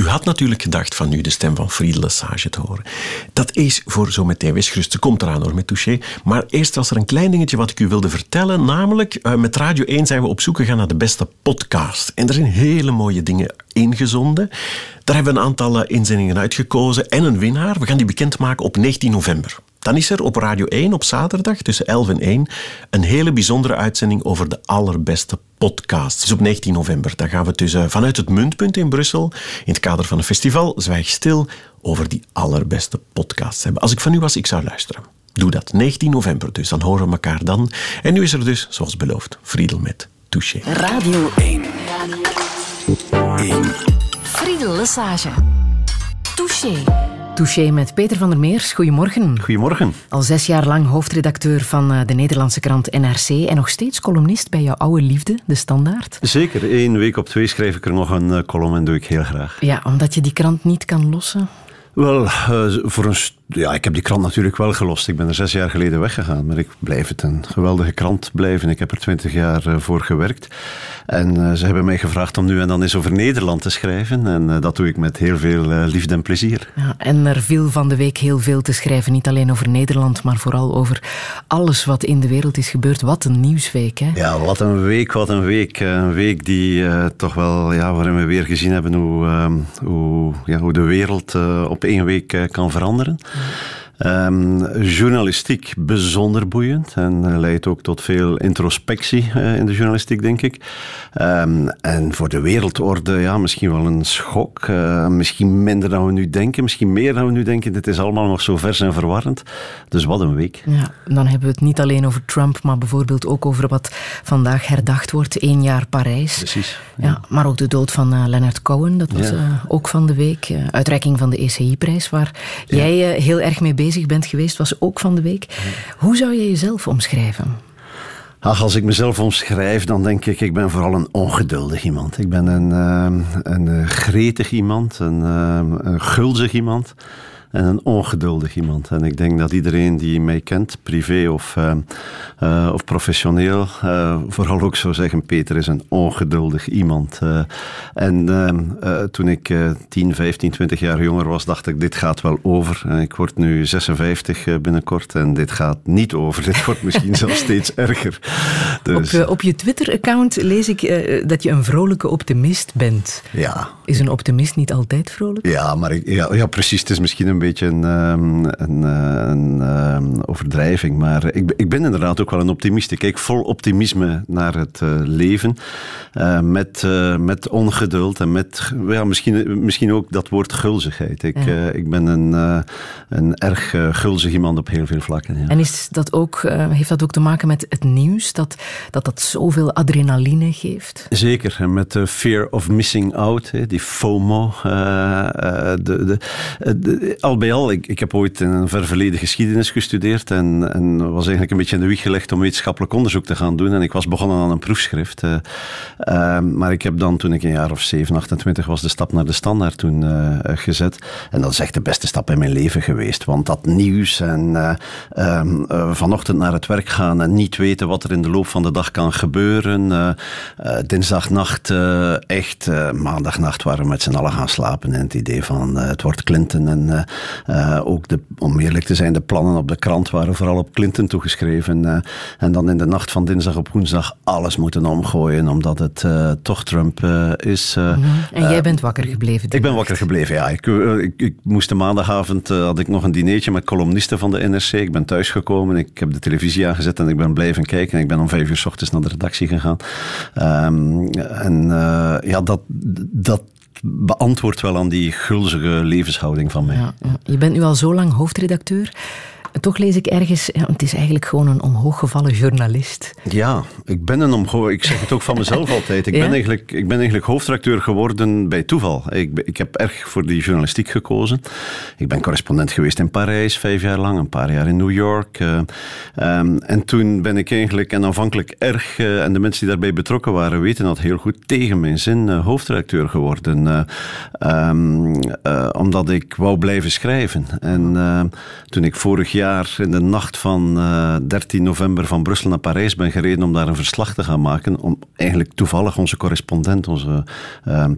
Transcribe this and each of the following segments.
U had natuurlijk gedacht van nu de stem van Friedel Lesage te horen. Dat is voor zo meteen. Gerust, ze komt eraan hoor met Touché. Maar eerst was er een klein dingetje wat ik u wilde vertellen. Namelijk, uh, met Radio 1 zijn we op zoek gegaan naar de beste podcast. En er zijn hele mooie dingen ingezonden. Daar hebben we een aantal eh, inzendingen uitgekozen en een winnaar. We gaan die bekendmaken op 19 november. Dan is er op Radio 1 op zaterdag tussen 11 en 1 een hele bijzondere uitzending over de allerbeste podcasts. Dus op 19 november. Dan gaan we dus vanuit het Muntpunt in Brussel, in het kader van een festival, Zwijg Stil, over die allerbeste podcasts hebben. Als ik van u was, ik zou luisteren. Doe dat. 19 november dus. Dan horen we elkaar dan. En nu is er dus, zoals beloofd, Friedel met Touché. Radio 1. Radio 1. Friedel Lesage. Touché. Touché met Peter van der Meers. Goedemorgen. Goedemorgen. Al zes jaar lang hoofdredacteur van eh, de Nederlandse krant NRC en nog steeds columnist bij jouw oude liefde, De Standaard. Zeker. Eén week op twee schrijf ik er nog een eh, column en doe ik heel graag. Ja, omdat je die krant niet kan lossen? Wel, uh, voor een ja, ik heb die krant natuurlijk wel gelost. Ik ben er zes jaar geleden weggegaan, maar ik blijf het een geweldige krant blijven. Ik heb er twintig jaar uh, voor gewerkt. En uh, ze hebben mij gevraagd om nu en dan eens over Nederland te schrijven. En uh, dat doe ik met heel veel liefde en plezier. Ja, en er viel van de week heel veel te schrijven. Niet alleen over Nederland, maar vooral over alles wat in de wereld is gebeurd. Wat een nieuwsweek, hè? Ja, wat een week, wat een week. Een week die toch wel, ja, waarin we weer gezien hebben hoe, hoe, ja, hoe de wereld op één week kan veranderen. Mhm. Um, journalistiek bijzonder boeiend en leidt ook tot veel introspectie uh, in de journalistiek, denk ik. Um, en voor de wereldorde, ja, misschien wel een schok. Uh, misschien minder dan we nu denken, misschien meer dan we nu denken. Dit is allemaal nog zo vers en verwarrend. Dus wat een week. Ja, dan hebben we het niet alleen over Trump, maar bijvoorbeeld ook over wat vandaag herdacht wordt, één jaar Parijs. Precies. Ja. ja maar ook de dood van uh, Leonard Cohen, dat was ja. ook van de week. uitreiking van de ECI-prijs, waar ja. jij heel erg mee bezig bezig bent geweest, was ook van de week. Hoe zou je jezelf omschrijven? Ach, als ik mezelf omschrijf, dan denk ik, ik ben vooral een ongeduldig iemand. Ik ben een, uh, een gretig iemand, een, uh, een gulzig iemand en een ongeduldig iemand. En ik denk dat iedereen die mij kent, privé of, uh, uh, of professioneel, uh, vooral ook zou zeggen: Peter is een ongeduldig iemand. en toen ik 10, 15, 20 jaar jonger was, dacht ik: dit gaat wel over. ik word nu 56 binnenkort en dit gaat niet over. Dit wordt misschien zelfs steeds erger. Dus... Op, op je Twitter-account lees ik dat je een vrolijke optimist bent. Ja. Is een optimist niet altijd vrolijk? Ja, maar ik, ja, ja, precies. Het is misschien een beetje een, um, een, een um, overdrijving. Maar ik, ik ben inderdaad ook wel een optimist. Ik kijk vol optimisme naar het uh, leven. Uh, met, uh, met ongeduld en met ja, misschien, misschien ook dat woord gulzigheid. Ik, ja. ik ben een, een erg gulzig iemand op heel veel vlakken. Ja. En is dat ook, heeft dat ook te maken met het nieuws? Dat dat, dat zoveel adrenaline geeft? Zeker. En met de fear of missing out, die FOMO. de, de, de, bij al, ik, ik heb ooit in een ver geschiedenis gestudeerd en, en was eigenlijk een beetje in de wieg gelegd om wetenschappelijk onderzoek te gaan doen. En ik was begonnen aan een proefschrift. Uh, uh, maar ik heb dan, toen ik een jaar of 7, 28 was, de stap naar de standaard toen uh, gezet. En dat is echt de beste stap in mijn leven geweest. Want dat nieuws en um, vanochtend naar het werk gaan en niet weten wat er in de loop van de dag kan gebeuren. dinsdagnacht, echt maandagnacht waren we met z'n allen gaan slapen. En het idee van het wordt Clinton en uh, ook, de, om eerlijk te zijn, de plannen op de krant waren vooral op Clinton toegeschreven. Uh, en dan in de nacht van dinsdag op woensdag alles moeten omgooien, omdat het uh, toch Trump is. Mm -hmm. En jij bent wakker gebleven? Ik ben wakker gebleven, ja. Ik, ik, ik moest de maandagavond, had ik nog een dineetje met columnisten van de NRC. Ik ben thuisgekomen, ik heb de televisie aangezet en ik ben blijven kijken. En ik ben om vijf uur s ochtends naar de redactie gegaan. Um, en ja, dat, dat beantwoordt wel aan die gulzige levenshouding van mij. Ja. Je bent nu al zo lang hoofdredacteur. Toch lees ik ergens, ja, het is eigenlijk gewoon een omhooggevallen journalist. Ja, ik ben een omhoog. Ik zeg het ook van mezelf altijd. Ik, ja? ben eigenlijk, ik ben eigenlijk hoofdredacteur geworden bij toeval. Ik, ik heb erg voor die journalistiek gekozen. Ik ben correspondent geweest in Parijs vijf jaar lang, een paar jaar in New York. Uh, um, en toen ben ik eigenlijk, en aanvankelijk erg, uh, en de mensen die daarbij betrokken waren, weten dat heel goed, tegen mijn zin uh, hoofdredacteur geworden. Um, omdat ik wou blijven schrijven. En toen ik vorig jaar jaar in de nacht van 13 november van Brussel naar Parijs ben gereden om daar een verslag te gaan maken. Om eigenlijk toevallig onze correspondent, onze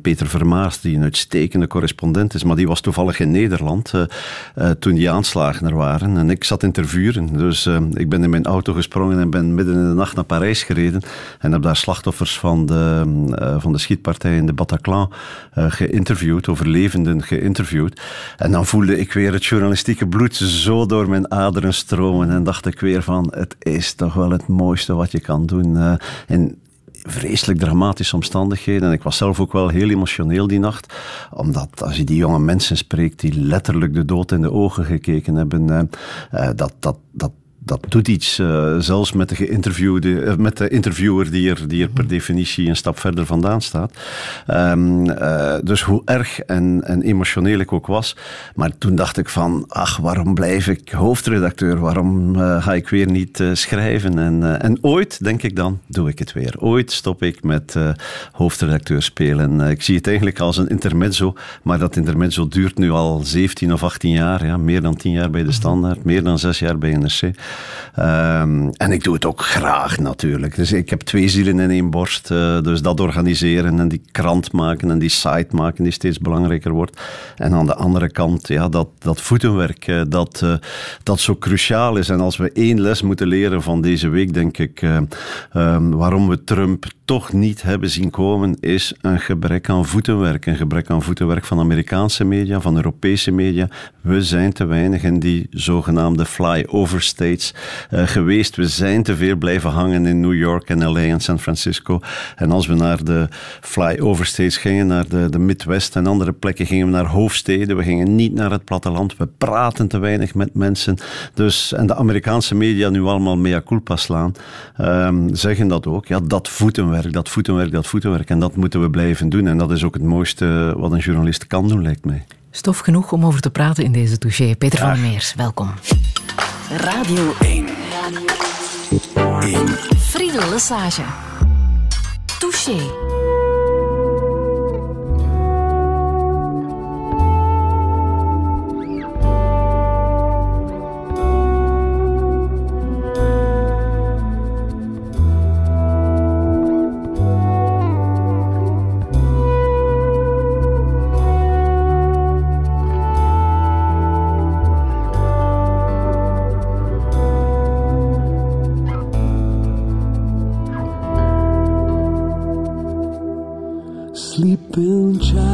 Peter Vermaas, die een uitstekende correspondent is, maar die was toevallig in Nederland toen die aanslagen er waren. En ik zat in dus ik ben in mijn auto gesprongen en ben midden in de nacht naar Parijs gereden. En heb daar slachtoffers van de, van de schietpartij in de Bataclan geïnterviewd, overlevenden geïnterviewd. En dan voelde ik weer het journalistieke bloed zo door mijn aderen stromen. En dacht ik weer van, het is toch wel het mooiste wat je kan doen. Uh, in vreselijk dramatische omstandigheden. En ik was zelf ook wel heel emotioneel die nacht. Omdat als je die jonge mensen spreekt die letterlijk de dood in de ogen gekeken hebben, uh, dat, dat, dat dat doet iets, uh, zelfs met de, geïnterviewde, uh, met de interviewer die er, die er per definitie een stap verder vandaan staat. Um, uh, dus hoe erg en, en emotioneel ik ook was. Maar toen dacht ik van, ach, waarom blijf ik hoofdredacteur? Waarom ga ik weer niet schrijven? En, en ooit, denk ik dan, doe ik het weer. Ooit stop ik met hoofdredacteur spelen. ik zie het eigenlijk als een intermezzo, maar dat intermezzo duurt nu al 17 of 18 jaar. Ja, meer dan 10 jaar bij de Standaard, meer dan 6 jaar bij NRC. Um, en ik doe het ook graag natuurlijk. Dus ik heb twee zielen in één borst. Uh, dus dat organiseren en die krant maken en die site maken die steeds belangrijker wordt. En aan de andere kant, ja, dat, dat voetenwerk, uh, dat, uh, dat zo cruciaal is. En als we één les moeten leren van deze week, denk ik, um, waarom we Trump toch niet hebben zien komen, is een gebrek aan voetenwerk. Een gebrek aan voetenwerk van Amerikaanse media, van Europese media. We zijn te weinig in die zogenaamde flyover states uh, geweest. We zijn te veel blijven hangen in New York en LA en San Francisco. En als we naar de flyover states gingen, naar de, de Midwest en andere plekken, gingen we naar hoofdsteden. We gingen niet naar het platteland. We praten te weinig met mensen. Dus, en de Amerikaanse media nu allemaal mea culpa slaan, um, zeggen dat ook. Ja, dat voetenwerk dat voetenwerk, dat voetenwerk. En dat moeten we blijven doen. En dat is ook het mooiste wat een journalist kan doen, lijkt mij. Stof genoeg om over te praten in deze touché. Peter van Meers, welkom. Radio 1. Radio 1. Friedel Lesage. Touché. child.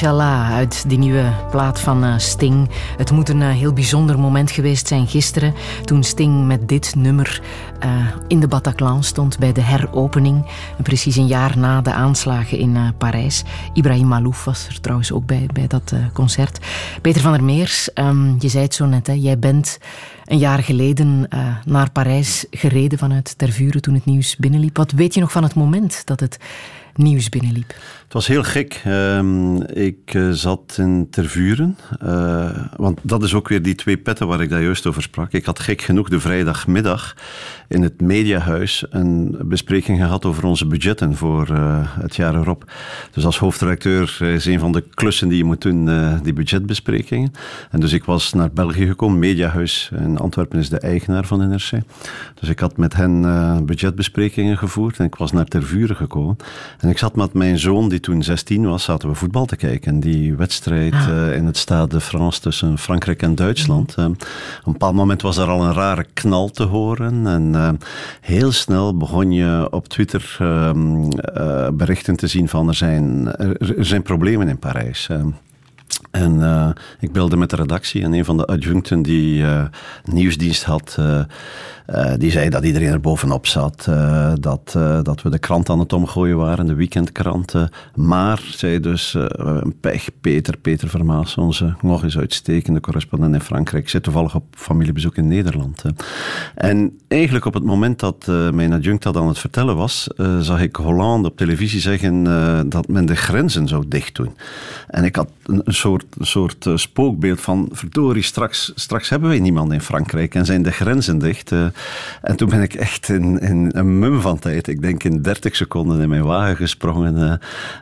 Inshallah uit die nieuwe plaat van eh, Sting. Het moet een eh, heel bijzonder moment geweest zijn gisteren toen Sting met dit nummer eh, in de Bataclan stond bij de heropening. Precies een jaar na de aanslagen in eh, Parijs. Ibrahim Malouf was er trouwens ook bij, bij dat concert. Peter van der Meers, ehm, je zei het zo net, hè, jij bent een jaar geleden naar Parijs gereden vanuit Tervuren toen het nieuws binnenliep. Wat weet je nog van het moment dat het nieuws binnenliep? Het was heel gek. Ehm, ik eh, zat in Tervuren. eh, want dat is ook weer die twee petten waar ik daar juist over sprak. Ik had gek genoeg de vrijdagmiddag in het Mediahuis een bespreking gehad over onze budgetten voor eh, het jaar erop. Dus als hoofdredacteur is een van de klussen die je moet doen, die budgetbesprekingen. En dus ik was naar België gekomen. Mediahuis in Antwerpen is de eigenaar van NRC. Dus ik had met hen budgetbesprekingen gevoerd en ik was naar Tervuren gekomen. En ik zat met mijn zoon, die toen 16 was, zaten we voetbal te kijken. En die wedstrijd eh, in het Stade de France tussen Frankrijk en Duitsland. eh, op een bepaald moment was er al een rare knal te horen. En eh, heel snel begon je op Twitter ehm, eh, berichten te zien van er zijn, er, zijn problemen in Parijs. En ik belde met de redactie en een van de adjuncten die eh, nieuwsdienst had, eh, die zei dat iedereen er bovenop zat. eh, dat, eh, dat we de krant aan het omgooien waren, de weekendkranten. Maar, zei dus, pech, Peter, Peter Vermaas, onze nog eens uitstekende correspondent in Frankrijk, zit toevallig op familiebezoek in Nederland. En eigenlijk op het moment dat mijn adjunct dat aan het vertellen was, zag ik Hollande op televisie zeggen dat men de grenzen zou dicht doen. En ik had een, soort, soort spookbeeld van, verdorie, straks, straks hebben wij niemand in Frankrijk en zijn de grenzen dicht. En toen ben ik echt in, in een mum van tijd, ik denk in 30 seconden in mijn wagen gesprongen.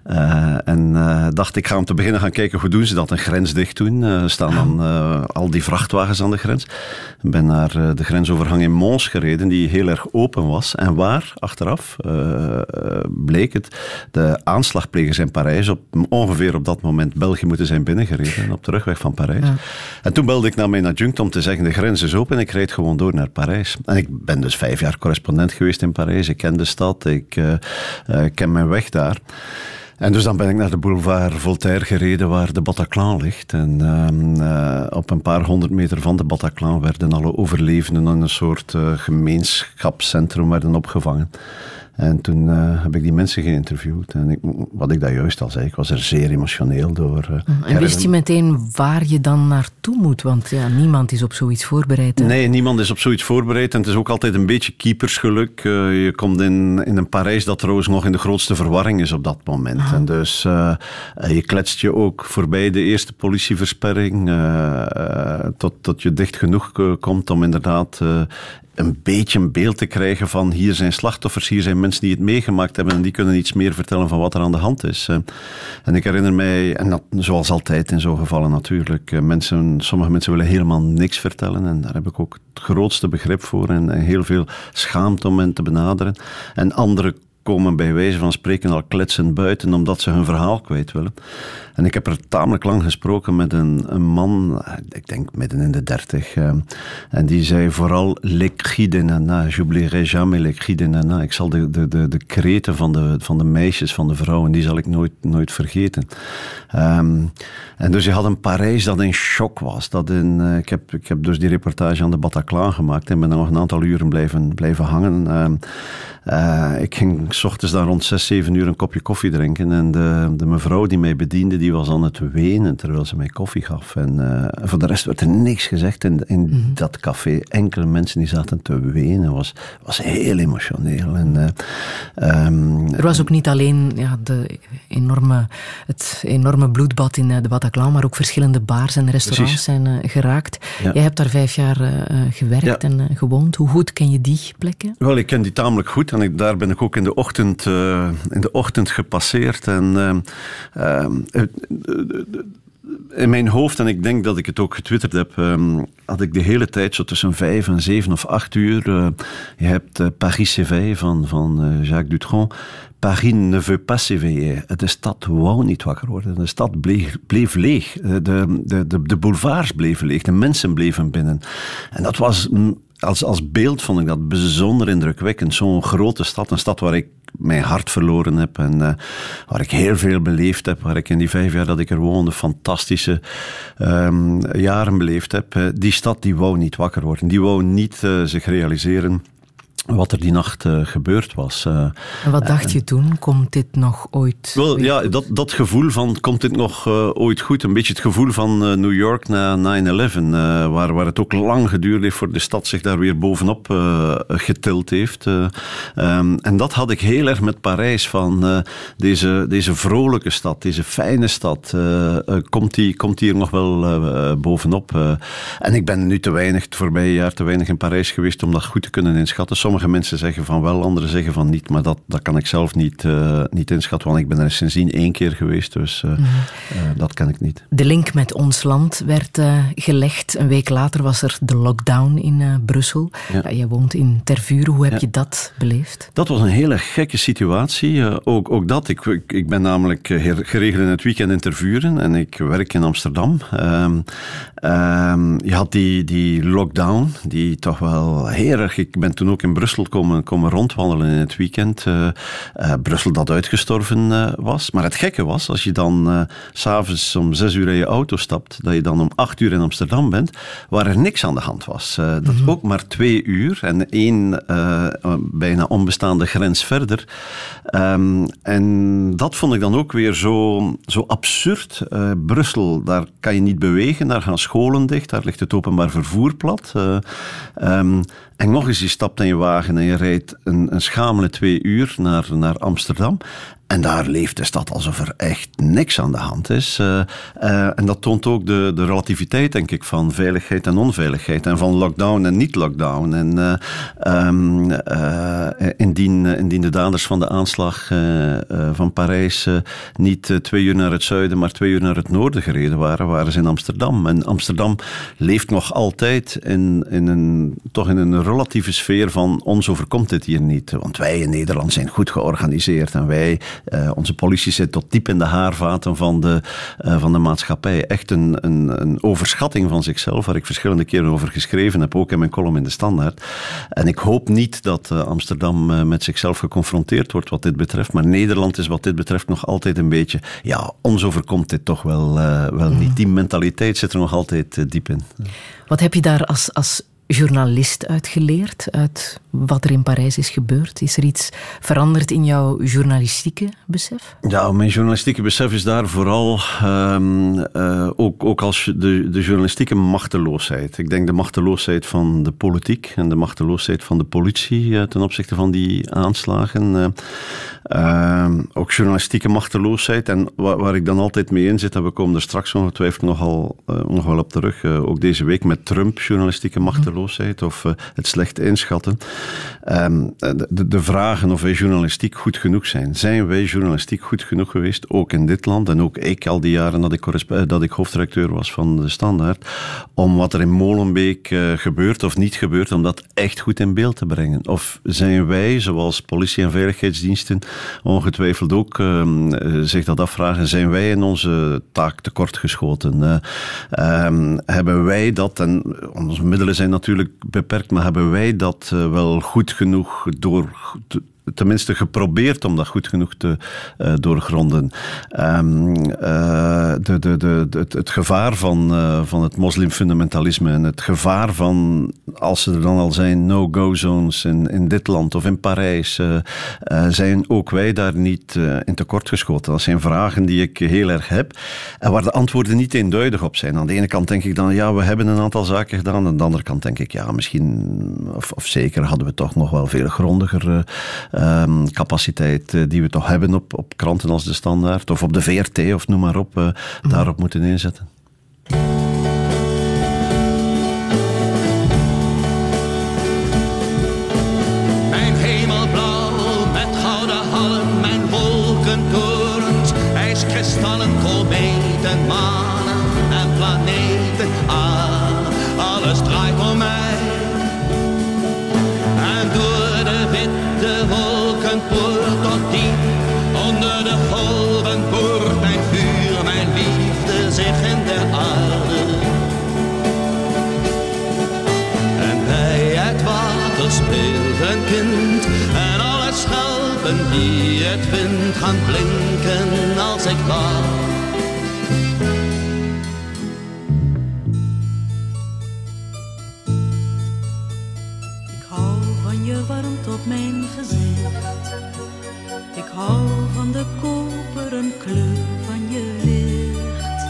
eh, eh, en eh, dacht, ik ga om te beginnen gaan kijken hoe doen ze dat, een grens dicht doen. Staan dan eh, al die vrachtwagens aan de grens. Ik ben naar de grensovergang in Mons gereden, die heel erg open was. En waar, achteraf, bleek het, de aanslagplegers in Parijs op, ongeveer op dat moment België moeten zijn binnengereden op de terugweg van Parijs. En toen belde ik naar mijn adjunct om te zeggen, de grens is open en ik rijd gewoon door naar Parijs. En ik ben dus vijf jaar correspondent geweest in Parijs. Ik ken de stad, ik eh, eh, ken mijn weg daar. En dus dan ben ik naar de boulevard Voltaire gereden waar de Bataclan ligt. En ehm, eh, op een paar honderd meter van de Bataclan werden alle overlevenden in een soort gemeenschapscentrum werden opgevangen. En toen eh, heb ik die mensen geïnterviewd. En ik, wat ik daar juist al zei, ik was er zeer emotioneel door. eh, En wist je meteen waar je dan naartoe moet? Want ja, niemand is op zoiets voorbereid. hè? Nee, niemand is op zoiets voorbereid. En het is ook altijd een beetje keepersgeluk. Eh, je komt in, in een Parijs dat trouwens nog in de grootste verwarring is op dat moment. En dus je kletst je ook voorbij de eerste politieversperring. tot, tot je dicht genoeg komt om inderdaad een beetje een beeld te krijgen van hier zijn slachtoffers, hier zijn mensen die het meegemaakt hebben en die kunnen iets meer vertellen van wat er aan de hand is. Eh, En ik herinner mij, en dat, zoals altijd in zo'n gevallen natuurlijk, eh, mensen, sommige mensen willen helemaal niks vertellen en daar heb ik ook het grootste begrip voor en, en heel veel schaamte om hen te benaderen. En anderen komen bij wijze van spreken al kletsend buiten omdat ze hun verhaal kwijt willen. En ik heb er tamelijk lang gesproken met een, een man, ik denk midden in de dertig. eh, en die zei vooral de nana. J'oublierai jamais nana. Ik zal de, de, de, de kreten van de, van de meisjes, van de vrouwen, die zal ik nooit, nooit vergeten. Ehm, en dus je had een Parijs dat in shock was. Dat in, eh, ik, heb, ik heb dus die reportage aan de Bataclan gemaakt en ben nog een aantal uren blijven, blijven hangen. Ehm, eh, ik ging s ochtends dan rond 6, 7 uur een kopje koffie drinken. En de, de mevrouw die mij bediende, die was aan het wenen terwijl ze mij koffie gaf. En eh, voor de rest werd er niks gezegd in, in dat café. Enkele mensen die zaten te wenen. was, was heel emotioneel. En, eh, ehm, Er was ook niet alleen ja, de enorme, het enorme bloedbad in eh, de Bataclan, maar ook verschillende bars en restaurants Precies. zijn geraakt. Ja. Jij hebt daar vijf jaar gewerkt Ja. en gewoond. Hoe goed ken je die plekken? Wel, ik ken die tamelijk goed en ik, daar ben ik ook in de ochtend, eh, in de ochtend gepasseerd. En, ehm, ehm, eh, in mijn hoofd, en ik denk dat ik het ook getwitterd heb, ehm, had ik de hele tijd zo tussen vijf en zeven of acht uur. eh, je hebt eh, Paris s'éveille van, van eh, Jacques Dutronc. Paris ne veut pas s'éveiller. De stad wou niet wakker worden. De stad bleef, leeg. Eh, De, de, de, de boulevards bleven leeg. De mensen bleven binnen. En dat was als, als beeld vond ik dat bijzonder indrukwekkend. Zo'n grote stad, een stad waar ik mijn hart verloren heb en eh, waar ik heel veel beleefd heb, waar ik in die vijf jaar dat ik er woonde fantastische ehm, jaren beleefd heb. Eh, die stad die wou niet wakker worden, die wou niet eh, zich realiseren wat er die nacht eh, gebeurd was. Eh, En wat dacht je toen? Komt dit nog ooit? wel, ja, goed? dat, dat gevoel van, komt dit nog eh, ooit goed? Een beetje het gevoel van New York na 9-11, eh, waar, waar het ook lang geduurd heeft voor de stad zich daar weer bovenop getild heeft. eh. Ehm, en dat had ik heel erg met Parijs, van deze, deze vrolijke stad, deze fijne stad, komt, die, komt die er nog wel bovenop? en ik ben nu te weinig, het voorbije jaar te weinig in Parijs geweest om dat goed te kunnen inschatten. Sommige mensen zeggen van wel, anderen zeggen van niet, maar dat, dat kan ik zelf niet, eh, niet inschatten, want ik ben er sindsdien één keer geweest, dus eh, Mhm. eh, dat kan ik niet. De link met ons land werd gelegd. Een week later was er de lockdown in Brussel. Ja. Jij woont in Tervuren. Hoe heb Ja. je dat beleefd? Dat was een hele gekke situatie. Ook, ook dat. Ik, ik, ik ben namelijk geregeld in het weekend in Tervuren en ik werk in Amsterdam. Ehm, ehm, je had die, die lockdown, die toch wel heel erg... Ik ben toen ook in Brussel komen, komen rondwandelen in het weekend. Eh, eh, Brussel dat uitgestorven eh, was. Maar het gekke was, als je dan s s'avonds om zes uur in je auto stapt, dat je dan om acht uur in Amsterdam bent, waar er niks aan de hand was. Dat ook maar twee uur en één bijna onbestaande grens verder. Ehm, en dat vond ik dan ook weer zo, zo absurd. Brussel, daar kan je niet bewegen, daar gaan scholen dicht, daar ligt het openbaar vervoer plat. Eh, ehm, en nog eens, je stapt in je wagen en je rijdt een, een schamele twee uur naar, naar Amsterdam. En daar leeft de stad alsof er echt niks aan de hand is. Eh, eh, en dat toont ook de, de relativiteit, denk ik, van veiligheid en onveiligheid. En van lockdown en niet-lockdown. En eh, ehm, eh, indien, indien de daders van de aanslag van Parijs niet twee uur naar het zuiden, maar twee uur naar het noorden gereden waren, waren ze in Amsterdam. En Amsterdam leeft nog altijd in, in een, toch in een relatieve sfeer van ons overkomt dit hier niet. Want wij in Nederland zijn goed georganiseerd en wij, eh, onze politie zit tot diep in de haarvaten van de, eh, van de maatschappij. Echt een, een, een overschatting van zichzelf, waar ik verschillende keren over geschreven heb, ook in mijn column in de Standaard. En ik hoop niet dat eh, Amsterdam met zichzelf geconfronteerd wordt wat dit betreft, maar Nederland is wat dit betreft nog altijd een beetje, ja, ons overkomt dit toch wel, wel niet. Die mentaliteit zit er nog altijd diep in. Wat heb je daar als, als journalist uit geleerd? Uit wat er in Parijs is gebeurd? Is er iets veranderd in jouw journalistieke besef? Ja, mijn journalistieke besef is daar vooral ehm, eh, ook, ook als de, de journalistieke machteloosheid. Ik denk de machteloosheid van de politiek en de machteloosheid van de politie eh, ten opzichte van die aanslagen. eh. Ehm, ook journalistieke machteloosheid. En waar, waar ik dan altijd mee in zit, en we komen er straks ongetwijfeld nogal, nog wel op terug, ook deze week met Trump, journalistieke machteloosheid. Of eh, het slecht inschatten. Ehm, de, de, vragen of wij journalistiek goed genoeg zijn. Zijn wij journalistiek goed genoeg geweest, ook in dit land en ook ik al die jaren dat ik, dat ik hoofdredacteur was van de Standaard, om wat er in Molenbeek uh, gebeurt of niet gebeurt, om dat echt goed in beeld te brengen? Of zijn wij, zoals politie en veiligheidsdiensten, ongetwijfeld ook uh, zich dat afvragen, zijn wij in onze taak tekortgeschoten? Uh, hebben wij dat, en onze middelen zijn natuurlijk beperkt, maar hebben wij dat uh, wel goed genoeg door tenminste geprobeerd om dat goed genoeg te uh, doorgronden. Um, uh, de, de, de, het, het, gevaar van, uh, van het moslimfundamentalisme en het gevaar van, als er dan al zijn, no-go zones in, in dit land of in Parijs, zijn ook wij daar niet in tekort geschoten. Dat zijn vragen die ik heel erg heb en waar de antwoorden niet eenduidig op zijn. Aan de ene kant denk ik dan, ja, we hebben een aantal zaken gedaan. Aan de andere kant denk ik, ja, misschien, of, of zeker hadden we toch nog wel veel grondiger um, capaciteit uh, die we toch hebben op, op kranten als de Standaard of op de VRT of noem maar op, uh, mm. daarop moeten inzetten. Gaan blinken als ik wacht. op mijn gezicht. Ik hou van de koperen kleur van je licht.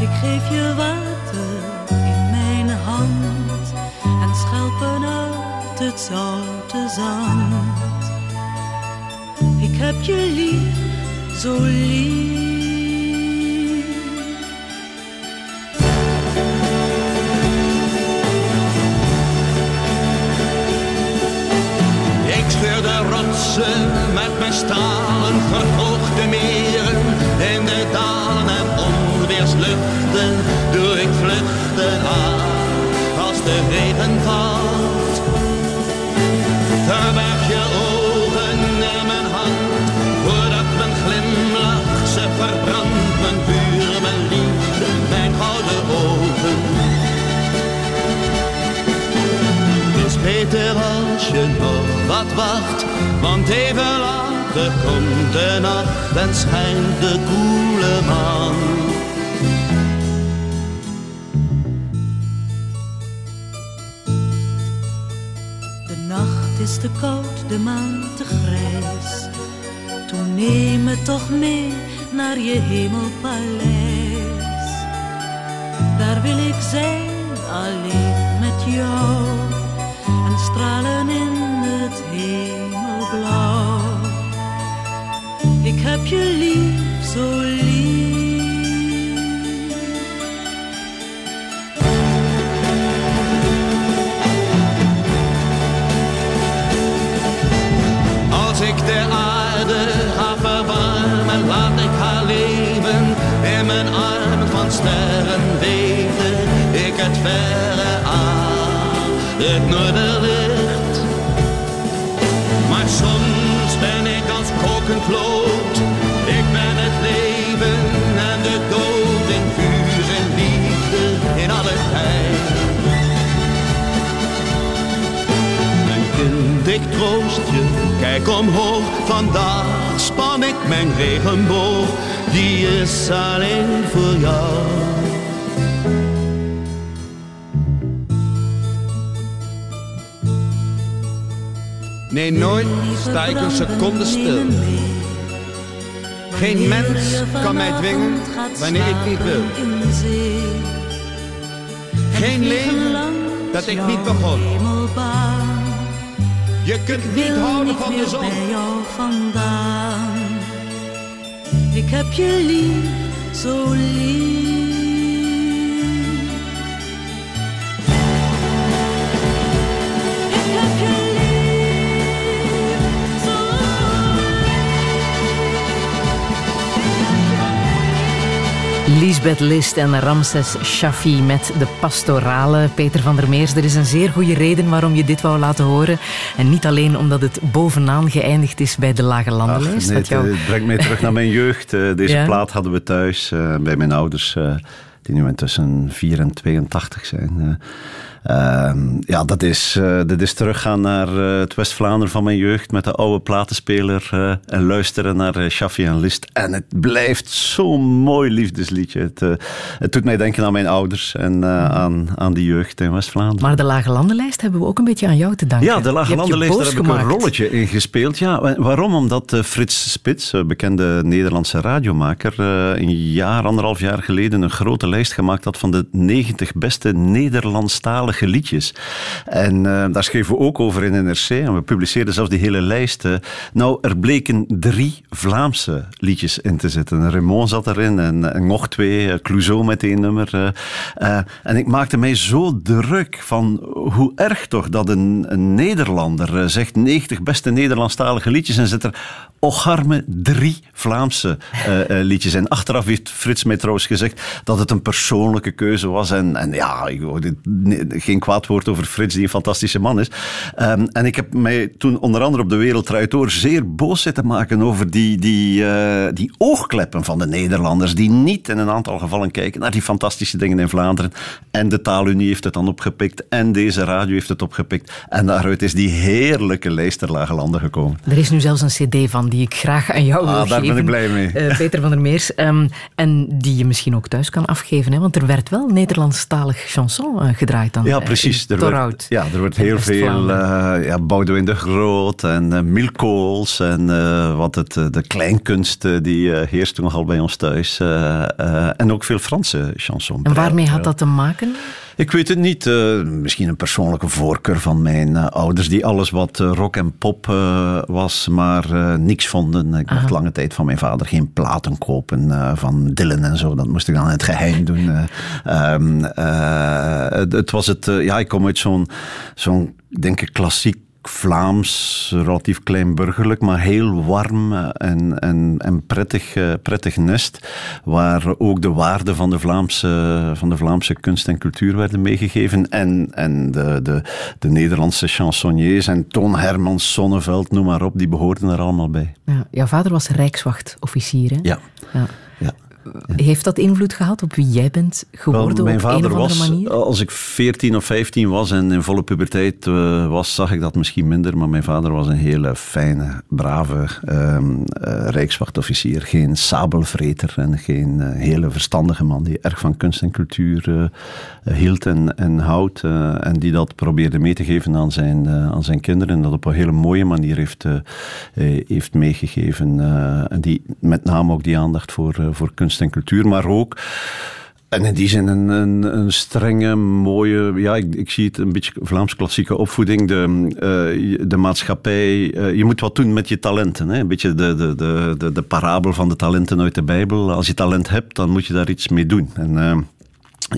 Ik geef je water in mijn hand en schelpen uit het zoute zand. Ik heb je lief, zo lief. scheur de rotsen met mijn stalen verhoogde meren. In de dalen en onweersluchten doe ik vluchten aan als de regen valt. Verberg je beter als je nog wat wacht, want even later komt de nacht en schijnt de koele maan. De nacht is te koud, de maan te grijs. Toen neem me toch mee naar je hemelpaleis. Daar wil ik zijn, alleen met jou en stralen in het hemelblauw. Ik heb je lief, zo lief. Als ik de aarde ga verwarmen, laat ik haar leven in mijn armen van sterren weten. Ik het verre aan, het noorderlicht. Ik ben het leven en de dood in vuur en liefde in alle tijd. Mijn kind, ik troost je, kijk omhoog. Vandaag span ik mijn regenboog, die is alleen voor jou. Nee, nooit sta ik een seconde stil. Geen mens kan mij dwingen wanneer ik niet wil. Geen leven dat ik niet begon. Je kunt niet houden van de zon. Ik heb je lief, zo lief. Lisbeth List en Ramses Shaffi met de pastorale. Peter van der Meers, er is een zeer goede reden waarom je dit wou laten horen. En niet alleen omdat het bovenaan geëindigd is bij de Lage Landenlijst. Nee, jou- Het brengt mij terug naar mijn jeugd. Eh, Deze Ja? plaat hadden we thuis eh, bij mijn ouders, eh, die nu intussen 4 en 82 zijn. Eh, ehm, ja, dat is, eh, dat is teruggaan naar eh, het West-Vlaanderen van mijn jeugd met de oude platenspeler eh, en luisteren naar Shaffi en List. En het blijft zo'n mooi liefdesliedje. Het, het doet mij denken aan mijn ouders en eh, aan, aan die jeugd in West-Vlaanderen. Maar de Lage Landenlijst hebben we ook een beetje aan jou te danken. Ja, de Lage Landenlijst, daar heb ik een gemaakt. rolletje in gespeeld. Ja, wa- waarom? Omdat Frits Spits, bekende Nederlandse radiomaker, een jaar, anderhalf jaar geleden een grote lijst gemaakt had van de 90 beste Nederlandstalige liedjes. En eh, daar schreven we ook over in NRC en we publiceerden zelfs die hele lijst. eh. nou, er bleken drie Vlaamse liedjes in te zitten. Raymond zat erin en, en nog twee, eh, Clouseau met één nummer. en ik maakte mij zo druk van hoe erg toch dat een, Nederlander zegt 90 beste Nederlandstalige liedjes en zit er ocharme drie Vlaamse liedjes. En achteraf heeft Frits mij trouwens gezegd dat het een persoonlijke keuze was. En, en ja, geen kwaad woord over Frits, die een fantastische man is. Ehm, en ik heb mij toen onder andere op de Wereld Door zeer boos zitten maken over die, die, eh, die oogkleppen van de Nederlanders, die niet in een aantal gevallen kijken naar die fantastische dingen in Vlaanderen. En de Taalunie heeft het dan opgepikt en deze radio heeft het opgepikt. En daaruit is die heerlijke lijst ter lage landen gekomen. Er is nu zelfs een cd van die ik graag aan jou wil Ah, daar geven. ben ik blij mee. Eh, Peter van der Meers. Ehm, en die je misschien ook thuis kan afgeven. Hè? Want er werd wel Nederlandstalig chanson eh, gedraaid dan. Ja, eh, precies. Er wordt, ja, er wordt heel veel eh ja, Boudewijn de Groot en eh Milkools en eh, wat het, de kleinkunst die heerst toen nogal bij ons thuis. en ook veel Franse chansons. En waarmee Ja. had dat te maken? Ik weet het niet. eh, misschien een persoonlijke voorkeur van mijn eh, ouders, die alles wat eh, rock en pop was, maar niks vonden. Ik mocht lange tijd van mijn vader geen platen kopen van Dylan en zo. Dat moest ik dan in het geheim doen. eh. Ehm, eh, het, het was het, ja, ik kom uit zo'n, zo'n denk ik, klassiek. Vlaams, relatief kleinburgerlijk, maar heel warm eh, en, en, en prettig, eh, prettig nest. Waar ook de waarden van de Vlaamse, van de Vlaamse kunst en cultuur werden meegegeven. En, en de, de, de Nederlandse chansonniers en Toon Hermans, Sonneveld, noem maar op, die behoorden er allemaal bij. Ja, jouw vader was rijkswachtofficier. Hè? Ja. Ja. Ja. Heeft dat invloed gehad op wie jij bent geworden Wel, mijn op een vader of andere was, manier? als ik 14 of 15 was en in volle puberteit eh, was, zag ik dat misschien minder. Maar mijn vader was een hele fijne, brave ehm, eh, rijkswachtofficier. Geen sabelvreter en geen eh, hele verstandige man die erg van kunst en cultuur hield en, en houdt. en die dat probeerde mee te geven aan zijn, aan zijn kinderen. En dat op een hele mooie manier heeft, heeft meegegeven. en die met name ook die aandacht voor, voor kunst en cultuur, maar ook. En in die zin een, strenge, mooie, ja, ik, ik zie het een beetje Vlaams klassieke opvoeding. De, eh, de maatschappij, eh, je moet wat doen met je talenten. Hè? Een beetje de, de, de, de, de parabel van de talenten uit de Bijbel. Als je talent hebt, dan moet je daar iets mee doen. En, eh,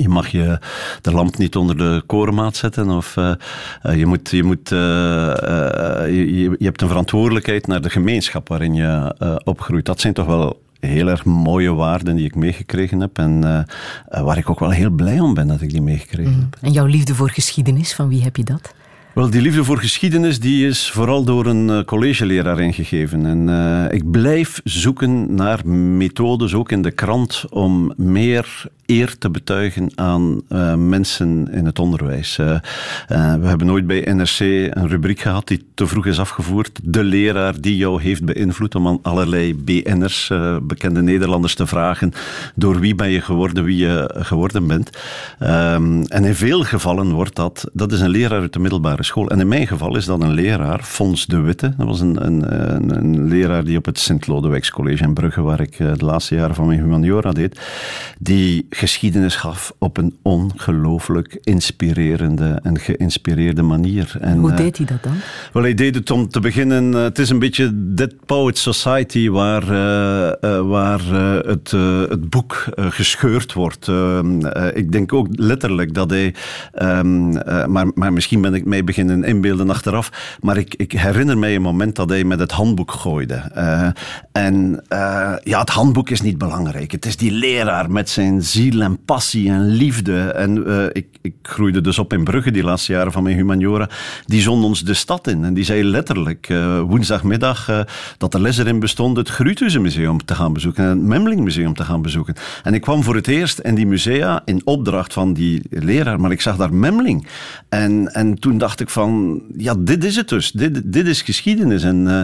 je mag je de lamp niet onder de korenmaat zetten. Of je, moet, je, moet, je, je- hebt een verantwoordelijkheid naar de gemeenschap waarin je opgroeit. Dat zijn toch wel heel erg mooie waarden die ik meegekregen heb. En eh, waar ik ook wel heel blij om ben dat ik die meegekregen heb. En jouw liefde voor geschiedenis, van wie heb je dat? Wel, die liefde voor geschiedenis die is vooral door een eh, collegeleraar ingegeven. En eh, ik blijf zoeken naar methodes, ook in de krant, om meer eer te betuigen aan eh, mensen in het onderwijs. We hebben ooit bij NRC een rubriek gehad die te vroeg is afgevoerd. De leraar die jou heeft beïnvloed om aan allerlei BN'ers, bekende Nederlanders, te vragen door wie ben je geworden, wie je geworden bent. Ehm, en in veel gevallen wordt dat, dat is een leraar uit de middelbare school. En in mijn geval is dat een leraar, Fons de Witte. Dat was een, een, een, een leraar die op het Sint-Lodewijks College in Brugge, waar ik eh, de laatste jaren van mijn humaniora deed, die geschiedenis gaf op een ongelooflijk inspirerende en geïnspireerde manier. En, Hoe eh, deed hij dat dan? wel, hij deed het om te beginnen. eh, het is een beetje Dead Poets Society, waar, waar het, het boek gescheurd wordt. Ehm, eh, ik denk ook letterlijk dat hij. ehm, eh, maar, maar misschien ben ik mij beginnen inbeelden achteraf. Maar ik, ik herinner mij een moment dat hij met het handboek gooide. Eh, en eh, ja, het handboek is niet belangrijk. Het is die leraar met zijn ziel en passie en liefde. En eh, ik, ik groeide dus op in Brugge die laatste jaren van mijn humaniora. Die zond ons de stad in. En die zei letterlijk woensdagmiddag dat er les erin bestond het Gruuthuizen Museum te gaan bezoeken en het Memling Museum te gaan bezoeken. En ik kwam voor het eerst in die musea in opdracht van die leraar, maar ik zag daar Memling. En, en toen dacht ik van, ja, dit is het dus. Dit, dit is geschiedenis. En, uh,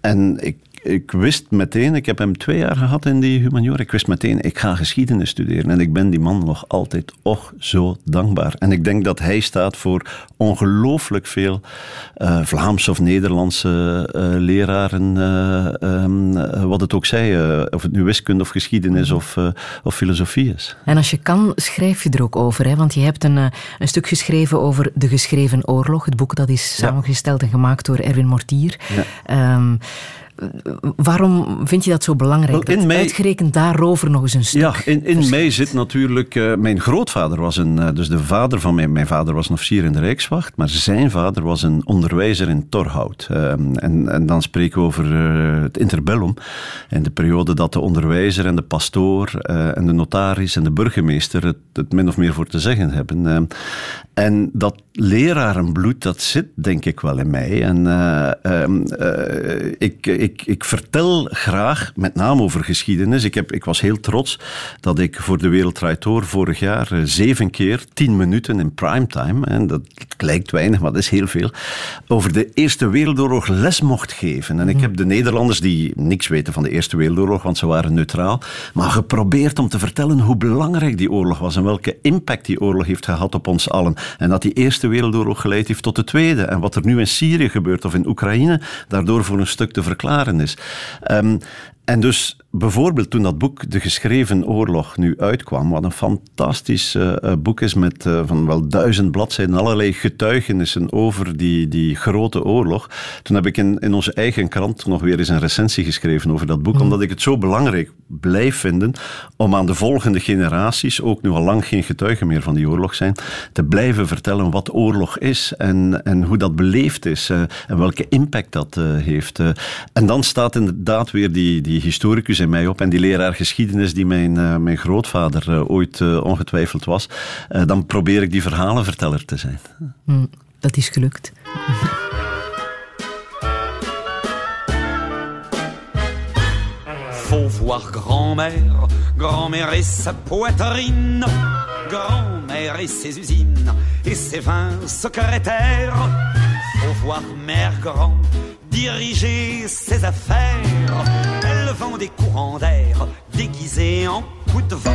en ik, ik wist meteen, ik heb hem twee jaar gehad in die humaniora, ik wist meteen, ik ga geschiedenis studeren. En ik ben die man nog altijd och zo dankbaar. En ik denk dat hij staat voor ongelooflijk veel uh, Vlaamse of Nederlandse uh, leraren, uh, um, wat het ook zij, of het nu wiskunde of geschiedenis of, of filosofie is. En als je kan, schrijf je er ook over, hè? want je hebt een, een stuk geschreven over de geschreven oorlog. Het boek dat is samengesteld en gemaakt door Erwin Mortier. Ja. Um, Waarom vind je dat zo belangrijk? In dat uitgerekend daarover nog eens een stuk. Ja, in, in mij zit natuurlijk. Uh, mijn grootvader was een. Uh, dus de vader van mijn. Mijn vader was een officier in de Rijkswacht. Maar zijn vader was een onderwijzer in Torhout. Uh, en, en dan spreken we over het interbellum. En de periode dat de onderwijzer en de pastoor. en de notaris en de burgemeester. Het, het, min of meer voor te zeggen hebben. en dat lerarenbloed, dat zit denk ik wel in mij. En ehm, ik ik, ik vertel graag, met name over geschiedenis. Ik, heb, ik was heel trots dat ik voor de Wereld Door vorig jaar eh, zeven keer tien minuten in primetime, en dat lijkt weinig, maar dat is heel veel, over de Eerste Wereldoorlog les mocht geven. En ik heb de Nederlanders die niks weten van de Eerste Wereldoorlog, want ze waren neutraal, maar geprobeerd om te vertellen hoe belangrijk die oorlog was en welke impact die oorlog heeft gehad op ons allen. En dat die Eerste Wereldoorlog geleid heeft tot de Tweede. En wat er nu in Syrië gebeurt of in Oekraïne, daardoor voor een stuk te verklaren is. Um, en dus bijvoorbeeld toen dat boek De Geschreven Oorlog nu uitkwam, wat een fantastisch uh, boek is met uh, van wel duizend bladzijden, allerlei getuigenissen over die, die grote oorlog. Toen heb ik in, in onze eigen krant nog weer eens een recensie geschreven over dat boek, mm. omdat ik het zo belangrijk blijf vinden om aan de volgende generaties, ook nu al lang geen getuigen meer van die oorlog zijn, te blijven vertellen wat oorlog is en, en hoe dat beleefd is uh, en welke impact dat heeft. en dan staat inderdaad weer die, die historicus in mij op en die leraar geschiedenis die mijn, uh, mijn grootvader uh, ooit uh, ongetwijfeld was, dan probeer ik die verhalenverteller te zijn. Mm, dat is gelukt. Faut voir grand-mère, grand-mère et sa poitrine, grand-mère et ses usines et ses vins secrétaires. Faut voir mère grand diriger ses affaires. Elle vend des courants d'air déguisés en coups de vent.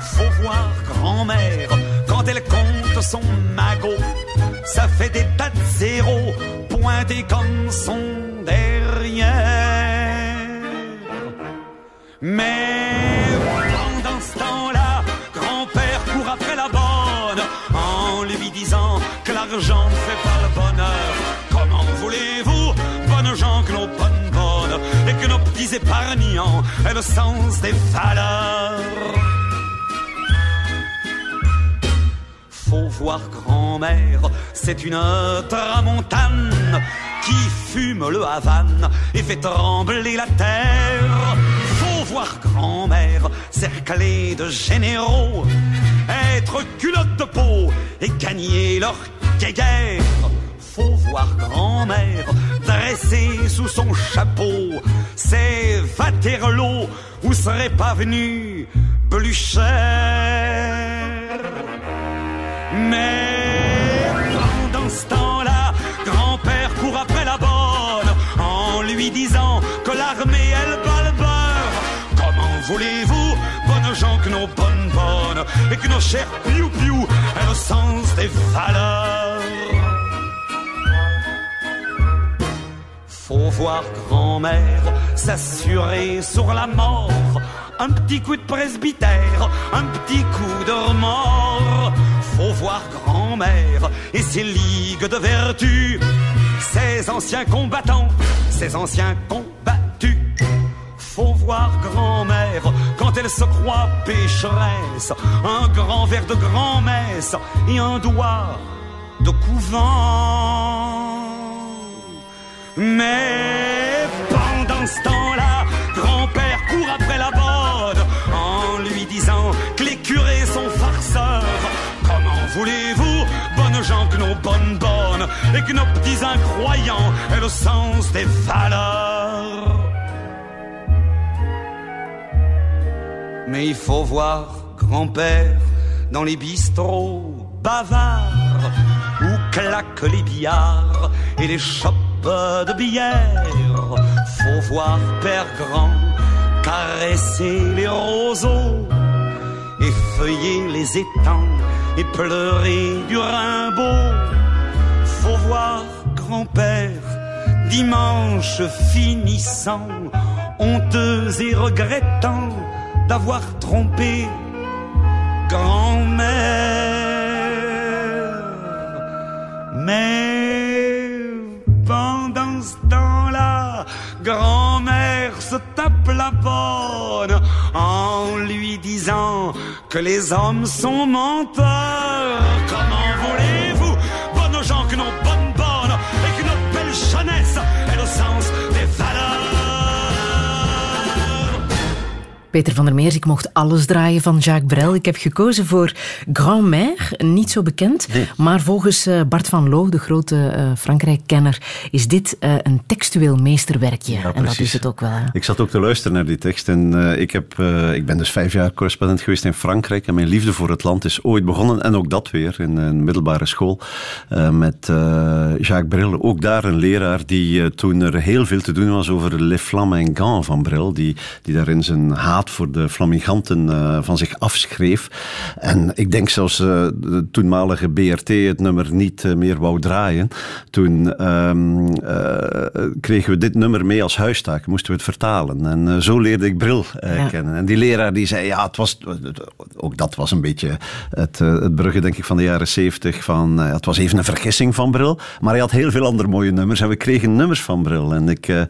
Faut voir grand-mère quand elle compte son magot. Ça fait des tas de zéros pointés comme son derrière. Mais pendant ce temps-là, grand-père court après la bonne en lui disant que l'argent ne fait pas petits épargnants aient le sens des valeurs. Faut voir grand-mère, c'est une tramontane qui fume le Havane et fait trembler la terre. Faut voir grand-mère, cerclée de généraux, être culotte de peau et gagner leur guerre faut voir grand-mère dressée sous son chapeau. C'est Waterloo où serait pas venu Blücher. Mais pendant ce temps-là, grand-père court après la bonne en lui disant que l'armée, elle bat le beurre. Comment voulez-vous, bonnes gens, que nos bonnes bonnes et que nos chers piou-piou aient le sens des valeurs? Faut voir grand-mère s'assurer sur la mort. Un petit coup de presbytère, un petit coup de remords. Faut voir grand-mère et ses ligues de vertu. Ces anciens combattants, ces anciens combattus. Faut voir grand-mère quand elle se croit pécheresse. Un grand verre de grand-messe et un doigt de couvent. Mais pendant ce temps-là, grand-père court après la bonne en lui disant que les curés sont farceurs. Comment voulez-vous, bonnes gens, que nos bonnes bonnes et que nos petits incroyants aient le sens des valeurs? Mais il faut voir grand-père dans les bistrots bavards où claquent les billards et les chopes de bière. Faut voir Père Grand caresser les roseaux, effeuiller les étangs et pleurer du Rimbaud. Faut voir grand-père dimanche finissant, honteux et regrettant d'avoir trompé grand-mère. Mais pendant ce temps-là, grand-mère se tape la bonne en lui disant que les hommes sont menteurs. Comment voulez-vous, bonnes gens, que nos Peter van der Meers, ik mocht alles draaien van Jacques Brel. Ik heb gekozen voor Grand-Mère, niet zo bekend. Maar volgens eh, Bart van Loo, de grote eh, Frankrijk-kenner, is dit eh, een textueel meesterwerkje. en dat is het ook wel. hè. Ik zat ook te luisteren naar die tekst. En ik, heb, ik ben dus vijf jaar correspondent geweest in Frankrijk. En mijn liefde voor het land is ooit begonnen. En ook dat weer in een middelbare school. met Jacques Bril. Ook daar een leraar die toen er heel veel te doen was over Les Flamingants van Bril. Die, die daarin zijn haat voor de Flamiganten eh, van zich afschreef. En ik denk zelfs eh, de toenmalige BRT het nummer niet eh, meer wou draaien. Toen ehm, eh, kregen we dit nummer mee als huistaak, moesten we het vertalen. En zo leerde ik Bril Ja. kennen. En die leraar die zei, ja, het was, ook dat was een beetje het, het brugge, denk ik, van de jaren zeventig. Van, het was even een vergissing van Bril, maar hij had heel veel andere mooie nummers. En we kregen nummers van Bril. En ik, eh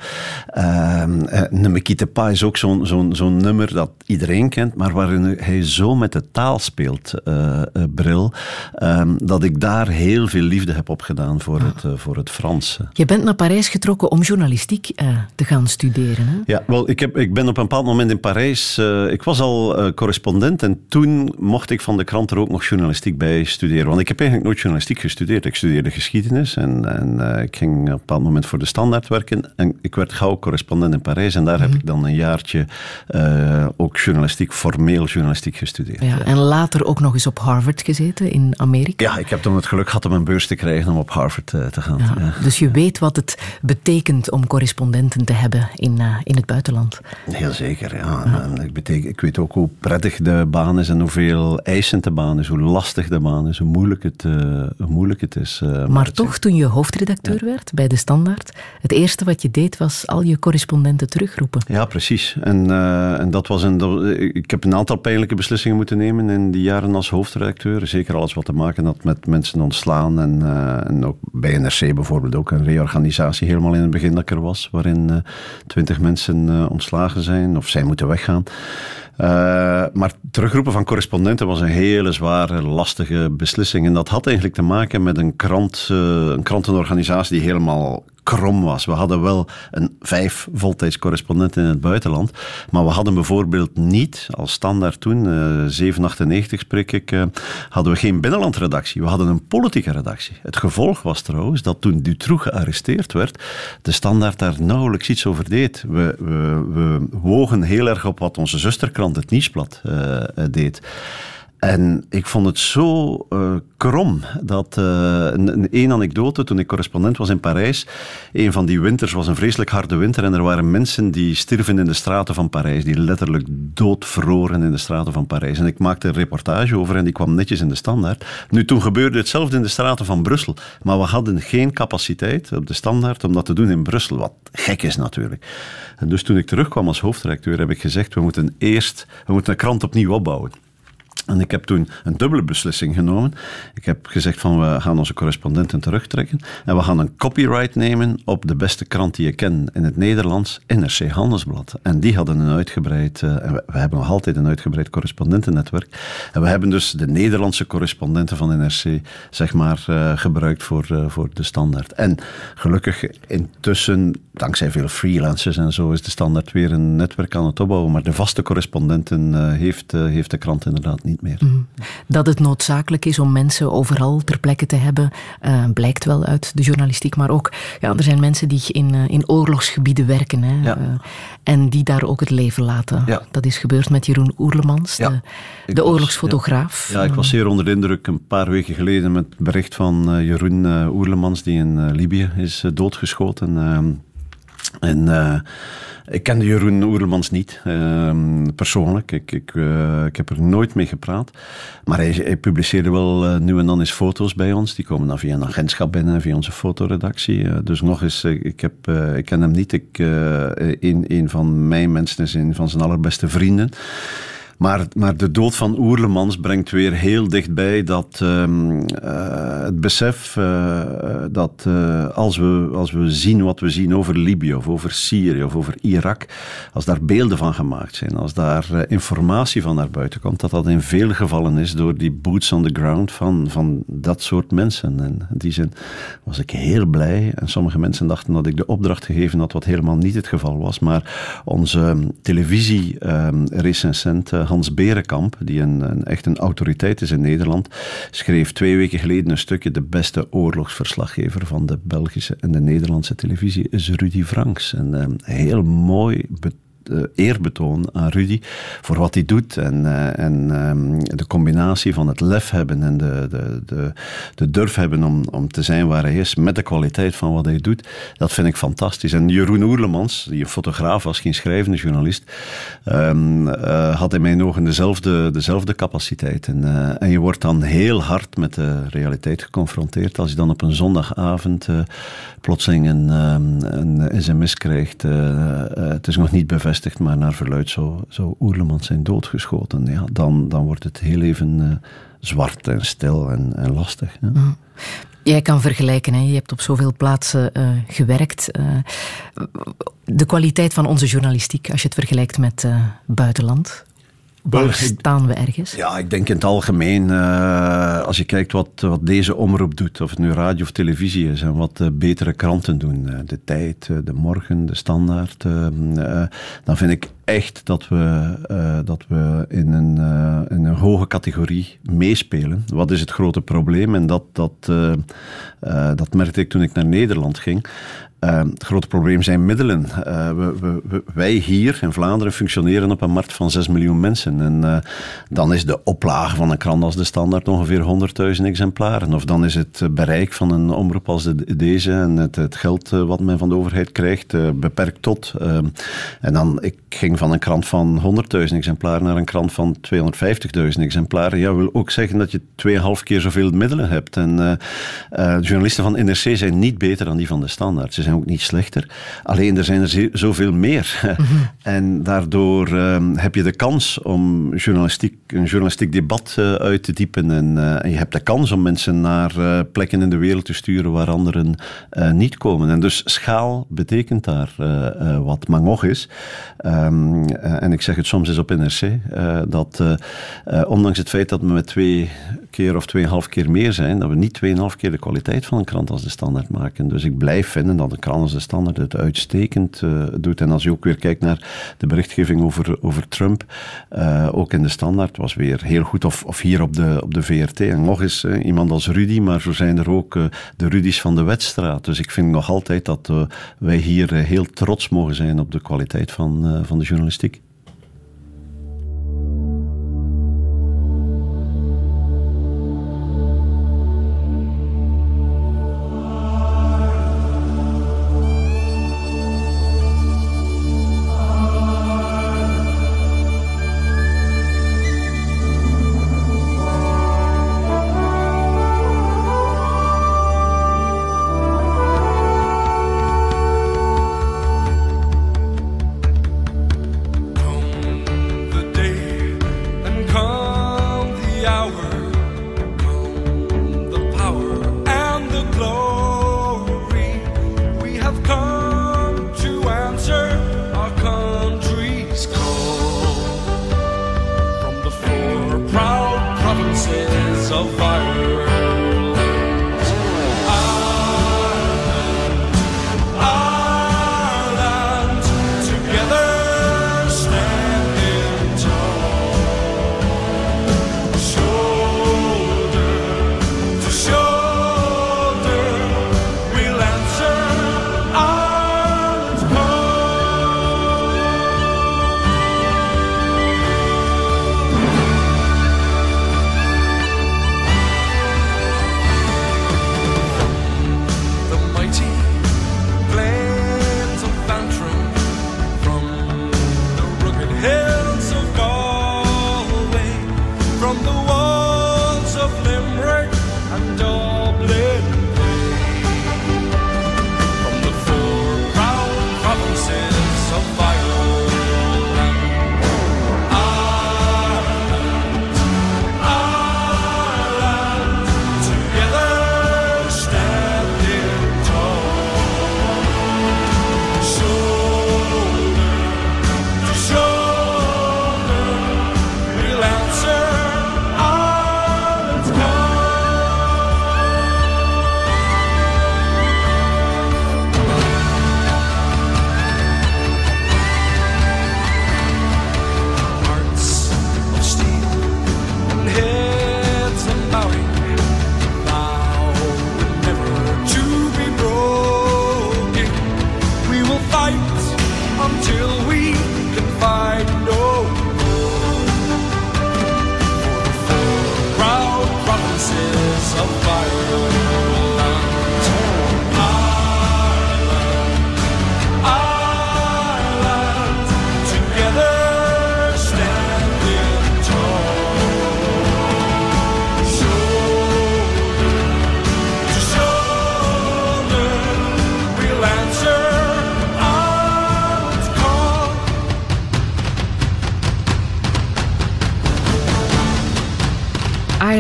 ehm, eh, pas is ook zo'n zo'n zo'n nummer dat iedereen kent, maar waarin hij zo met de taal speelt, eh, eh, Bril, ehm, dat ik daar heel veel liefde heb opgedaan voor, het, eh, voor het Frans. Je bent naar Parijs getrokken om journalistiek te gaan studeren. Hè? Ja, wel, ik, heb, ik ben op een bepaald moment in Parijs. ik was al correspondent en toen mocht ik van de krant er ook nog journalistiek bij studeren. Want ik heb eigenlijk nooit journalistiek gestudeerd. Ik studeerde geschiedenis en, en ik ging op een bepaald moment voor de standaard werken. En ik werd gauw correspondent in Parijs en daar heb ik dan een jaartje eh, ook journalistiek, formeel journalistiek gestudeerd. Ja, en later ook nog eens op Harvard gezeten in Amerika. Ja, ik heb toen het geluk gehad om een beurs te krijgen om op Harvard eh, te gaan. Ja, Ja. Dus je weet wat het betekent om correspondenten te hebben in, eh, in het buitenland. Heel zeker, ja. En ik, beteken, ik weet ook hoe prettig de baan is en hoeveel eisend de baan is, hoe lastig de baan is, hoe moeilijk het, hoe moeilijk het is. Maar het- toch, toen je hoofdredacteur werd bij De Standaard, het eerste wat je deed was al je correspondenten terugroepen. Ja, precies. En, en dat was een, ik heb een aantal pijnlijke beslissingen moeten nemen in die jaren als hoofdredacteur. Zeker alles wat te maken had met mensen ontslaan. En, eh, en ook bij NRC bijvoorbeeld ook een reorganisatie helemaal in het begin dat ik er was. Waarin twintig mensen eh, ontslagen zijn of zij moeten weggaan. Eh, maar terugroepen van correspondenten was een hele zware, lastige beslissing. En dat had eigenlijk te maken met een, krant, eh, een krantenorganisatie die helemaal krom was. We hadden wel een vijf voltijds correspondenten in het buitenland, maar we hadden bijvoorbeeld niet, als standaard toen, eh 798 spreek ik, eh, hadden we geen binnenlandredactie. We hadden een politieke redactie. Het gevolg was trouwens dat toen Dutroux gearresteerd werd, de standaard daar nauwelijks iets over deed. We, we, we wogen heel erg op wat onze zusterkrant, het Nieuwsblad, eh, deed. En ik vond het zo eh, krom dat eh, een, een anekdote toen ik correspondent was in Parijs. Een van die winters was een vreselijk harde winter en er waren mensen die stierven in de straten van Parijs, die letterlijk doodvroren in de straten van Parijs. En ik maakte een reportage over en die kwam netjes in de standaard. Nu, toen gebeurde hetzelfde in de straten van Brussel, maar we hadden geen capaciteit op de standaard om dat te doen in Brussel, wat gek is natuurlijk. En dus toen ik terugkwam als hoofdredacteur heb ik gezegd, we moeten eerst we moeten de krant opnieuw opbouwen. En ik heb toen een dubbele beslissing genomen. Ik heb gezegd van we gaan onze correspondenten terugtrekken en we gaan een copyright nemen op de beste krant die je kent in het Nederlands, NRC Handelsblad. En die hadden een uitgebreid, uh, we, we, hebben nog altijd een uitgebreid correspondentennetwerk. En we hebben dus de Nederlandse correspondenten van NRC zeg maar uh, gebruikt voor, uh, voor de standaard. En gelukkig intussen, dankzij veel freelancers en zo, is de standaard weer een netwerk aan het opbouwen. Maar de vaste correspondenten heeft, heeft de krant inderdaad niet meer. Mm. Dat het noodzakelijk is om mensen overal ter plekke te hebben, uh, blijkt wel uit de journalistiek. Maar ook, ja, er zijn mensen die in, uh, in oorlogsgebieden werken hè, ja. uh, en die daar ook het leven laten. Ja. Dat is gebeurd met Jeroen Oerlemans, de, de was, oorlogsfotograaf. Ja. ik was zeer onder de indruk een paar weken geleden met het bericht van Jeroen Oerlemans, die in Libië is doodgeschoten. Ehm, en ik kende Jeroen Oerlemans niet, uh, persoonlijk. Ik, ik, uh, ik heb er nooit mee gepraat. Maar hij, hij publiceerde wel uh, nu en dan eens foto's bij ons. Die komen dan via een agentschap binnen, via onze fotoredactie. Uh, dus nog eens, ik, heb, ik ken hem niet. Ik, een, een van mijn mensen is een van zijn allerbeste vrienden. Maar, maar de dood van Oerlemans brengt weer heel dichtbij dat um, uh, het besef uh, dat uh, als, we, als we zien wat we zien over Libië of over Syrië of over Irak, als daar beelden van gemaakt zijn, als daar informatie van naar buiten komt, dat dat in veel gevallen is door die boots on the ground van, van dat soort mensen. En in die zin was ik heel blij. En sommige mensen dachten dat ik de opdracht gegeven had, wat helemaal niet het geval was. Maar onze um, Hans Berenkamp, die een, een, echt een autoriteit is in Nederland, schreef twee weken geleden een stukje. De beste oorlogsverslaggever van de Belgische en de Nederlandse televisie is Rudy Franks. En um, heel mooi uh, eerbetoon aan Rudy voor wat hij doet. En, uh, en um, de combinatie van het lef hebben en de, de, de, de durf hebben om, om te zijn waar hij is, met de kwaliteit van wat hij doet, dat vind ik fantastisch. En Jeroen Oerlemans, die een fotograaf was, geen schrijvende journalist, um, uh, had in mijn ogen dezelfde, dezelfde capaciteit. En, en je wordt dan heel hard met de realiteit geconfronteerd als je dan op een zondagavond plotseling een, um, een sms krijgt. het is nog niet bevestigd maar naar verluid zou, zou Oerlemans zijn doodgeschoten. Ja, dan, dan wordt het heel even uh, zwart en stil en, en lastig. Mm. Jij kan vergelijken, hè? je hebt op zoveel plaatsen uh, gewerkt. Uh, de kwaliteit van onze journalistiek, als je het vergelijkt met buitenland. Waar staan we ergens? Ja, ik denk in het algemeen, uh, als je kijkt wat, wat deze omroep doet, of het nu radio of televisie is, en wat uh, betere kranten doen, uh, de tijd, de morgen, de standaard, dan vind ik echt dat we, dat we in, een, in een hoge categorie meespelen. Wat is het grote probleem? En dat, dat, dat merkte ik toen ik naar Nederland ging. Uh, het grote probleem zijn middelen. Uh, we, wij hier in Vlaanderen functioneren op een markt van 6 miljoen mensen. En uh, dan is de oplage van een krant als de Standaard ongeveer 100.000 exemplaren. Of dan is het bereik van een omroep als de, deze en het, geld wat men van de overheid krijgt beperkt tot. Ehm, en dan, ik ging van een krant van 100.000 exemplaren naar een krant van 250.000 exemplaren. Ja, wil ook zeggen dat je 2,5 keer zoveel middelen hebt. En journalisten van NRC zijn niet beter dan die van de Standaard. Ze zijn ook niet slechter. Alleen er zijn er zoveel meer. Mm -hmm. En daardoor uh, heb je de kans om journalistiek, een journalistiek debat uh, uit te diepen. En, uh, en, je hebt de kans om mensen naar eh, plekken in de wereld te sturen waar anderen niet komen. En dus schaal betekent daar wat. Nog eens, um, en ik zeg het soms eens op NRC, dat ondanks het feit dat we met twee keer of tweeënhalf keer meer zijn, dat we niet tweeënhalf keer de kwaliteit van een krant als de standaard maken. Dus ik blijf vinden dat een krant als de standaard het uitstekend doet. En als je ook weer kijkt naar de berichtgeving over, over Trump, ook in de standaard was weer heel goed. Of, of hier op de, op de VRT. En nog eens uh, iemand als Rudy, maar zo zijn er ook de Rudy's van de Wetstraat. Dus ik vind nog altijd dat wij hier heel trots mogen zijn op de kwaliteit van, van de journalistiek.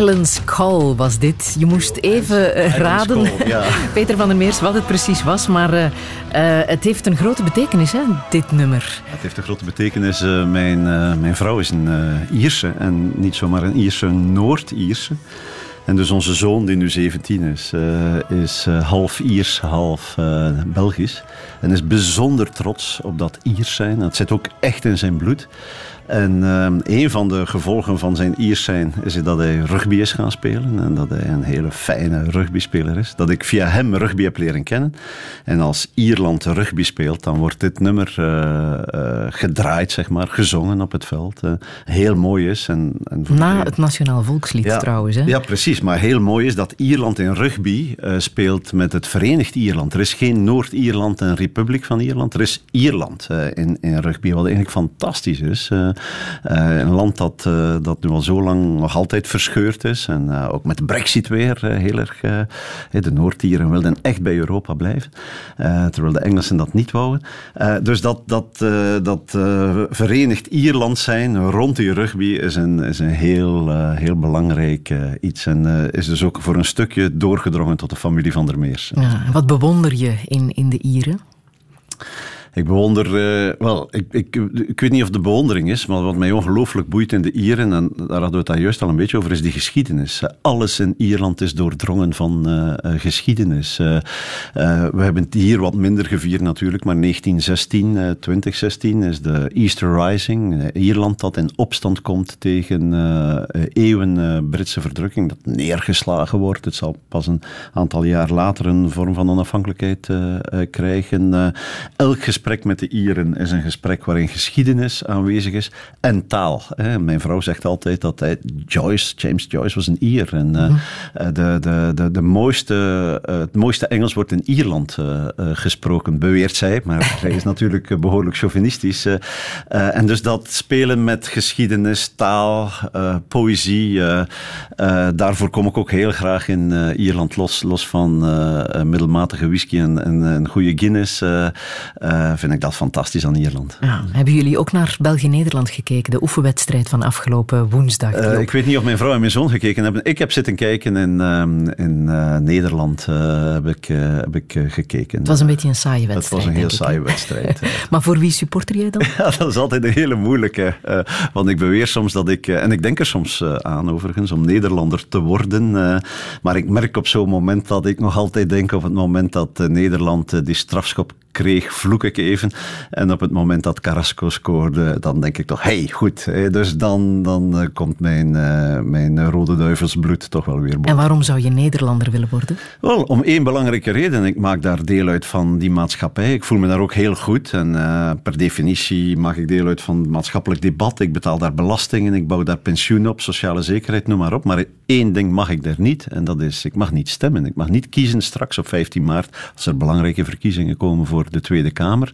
Ireland's Call was dit. Je moest even eh, raden, Call, ja. Peter van der Meers, wat het precies was. Maar eh, eh, het heeft een grote betekenis, hè, dit nummer. Het heeft een grote betekenis. Mijn, mijn vrouw is een Ierse en niet zomaar een Ierse, een Noord-Ierse. En dus onze zoon, die nu 17 is, is half Iers, half Belgisch. En is bijzonder trots op dat Iers zijn. Dat zit ook echt in zijn bloed. En eh, een van de gevolgen van zijn Iers zijn is dat hij rugby is gaan spelen. En dat hij een hele fijne rugbyspeler is. Dat ik via hem rugby heb leren kennen. En als Ierland rugby speelt, dan wordt dit nummer eh, eh, gedraaid, zeg maar, gezongen op het veld. Eh, heel mooi is. En, en Na het Nationaal Volkslied ja, trouwens. Hè? Ja, precies. Maar heel mooi is dat Ierland in rugby speelt met het Verenigd Ierland. Er is geen Noord-Ierland en Republiek van Ierland. Er is Ierland in, in rugby, wat eigenlijk fantastisch is. Eh, een land dat, eh, dat nu al zo lang nog altijd verscheurd is. En eh, ook met de brexit weer heel erg... de Noord-Ieren wilden echt bij Europa blijven. terwijl de Engelsen dat niet wouden. Dus dat, dat, dat Verenigd Ierland zijn rond die rugby is een, is een heel, heel belangrijk iets. En is dus ook voor een stukje doorgedrongen tot de familie van der Meers. Ja, wat bewonder je in, in de Ieren? Ik bewonder, eh, wel, ik, ik, ik weet niet of de bewondering is, maar wat mij ongelooflijk boeit in de Ieren, en daar hadden we het daar juist al een beetje over, is die geschiedenis. Alles in Ierland is doordrongen van eh, eh, geschiedenis. We hebben het hier wat minder gevierd natuurlijk, maar 1916, eh, 2016 is de Easter Rising. Ierland dat in opstand komt tegen eeuwen Britse verdrukking, dat neergeslagen wordt. Het zal pas een aantal jaar later een vorm van onafhankelijkheid krijgen. Elk met de Ieren is een gesprek waarin geschiedenis aanwezig is en taal. Hè. Mijn vrouw zegt altijd dat hij, Joyce, James Joyce was een Ier. En eh, eh, de, de, de, de mooiste, eh, het mooiste Engels wordt in Ierland gesproken, beweert zij. Maar zij is natuurlijk eh, behoorlijk chauvinistisch. en dus dat spelen met geschiedenis, taal, poëzie, daarvoor kom ik ook heel graag in Ierland los, los van middelmatige whisky en, en een goede Guinness. Vind ik dat fantastisch aan Ierland. Ja, hebben jullie ook naar België-Nederland gekeken? De oefenwedstrijd van afgelopen woensdag. Eh, ik weet niet of mijn vrouw en mijn zoon gekeken hebben. Ik heb zitten kijken in, ehm, in eh, Nederland. eh, heb ik, eh, heb ik eh, gekeken. het was een beetje een saaie Het wedstrijd. was een heel ik, saaie wedstrijd. eh. Maar voor wie supporter jij dan? Ja, dat is altijd een hele moeilijke. eh, want ik beweer soms dat ik, eh, en ik denk er soms eh, aan overigens, om Nederlander te worden. eh, maar ik merk op zo'n moment dat ik nog altijd denk, op het moment dat eh, Nederland eh, die strafschop kreeg, vloek ik En op het moment dat Carrasco scoorde, dan denk ik toch, hey, goed. dus dan, dan eh, komt mijn, eh, mijn rode duivelsbloed toch wel weer boven. En waarom zou je Nederlander willen worden? Wel, om één belangrijke reden. Ik maak daar deel uit van die maatschappij. Ik voel me daar ook heel goed. En eh, per definitie maak ik deel uit van het maatschappelijk debat. Ik betaal daar belastingen, ik bouw daar pensioen op, sociale zekerheid, noem maar op. Maar één ding mag ik daar niet. En dat is, ik mag niet stemmen. Ik mag niet kiezen straks op 15 maart, als er belangrijke verkiezingen komen voor de Tweede Kamer.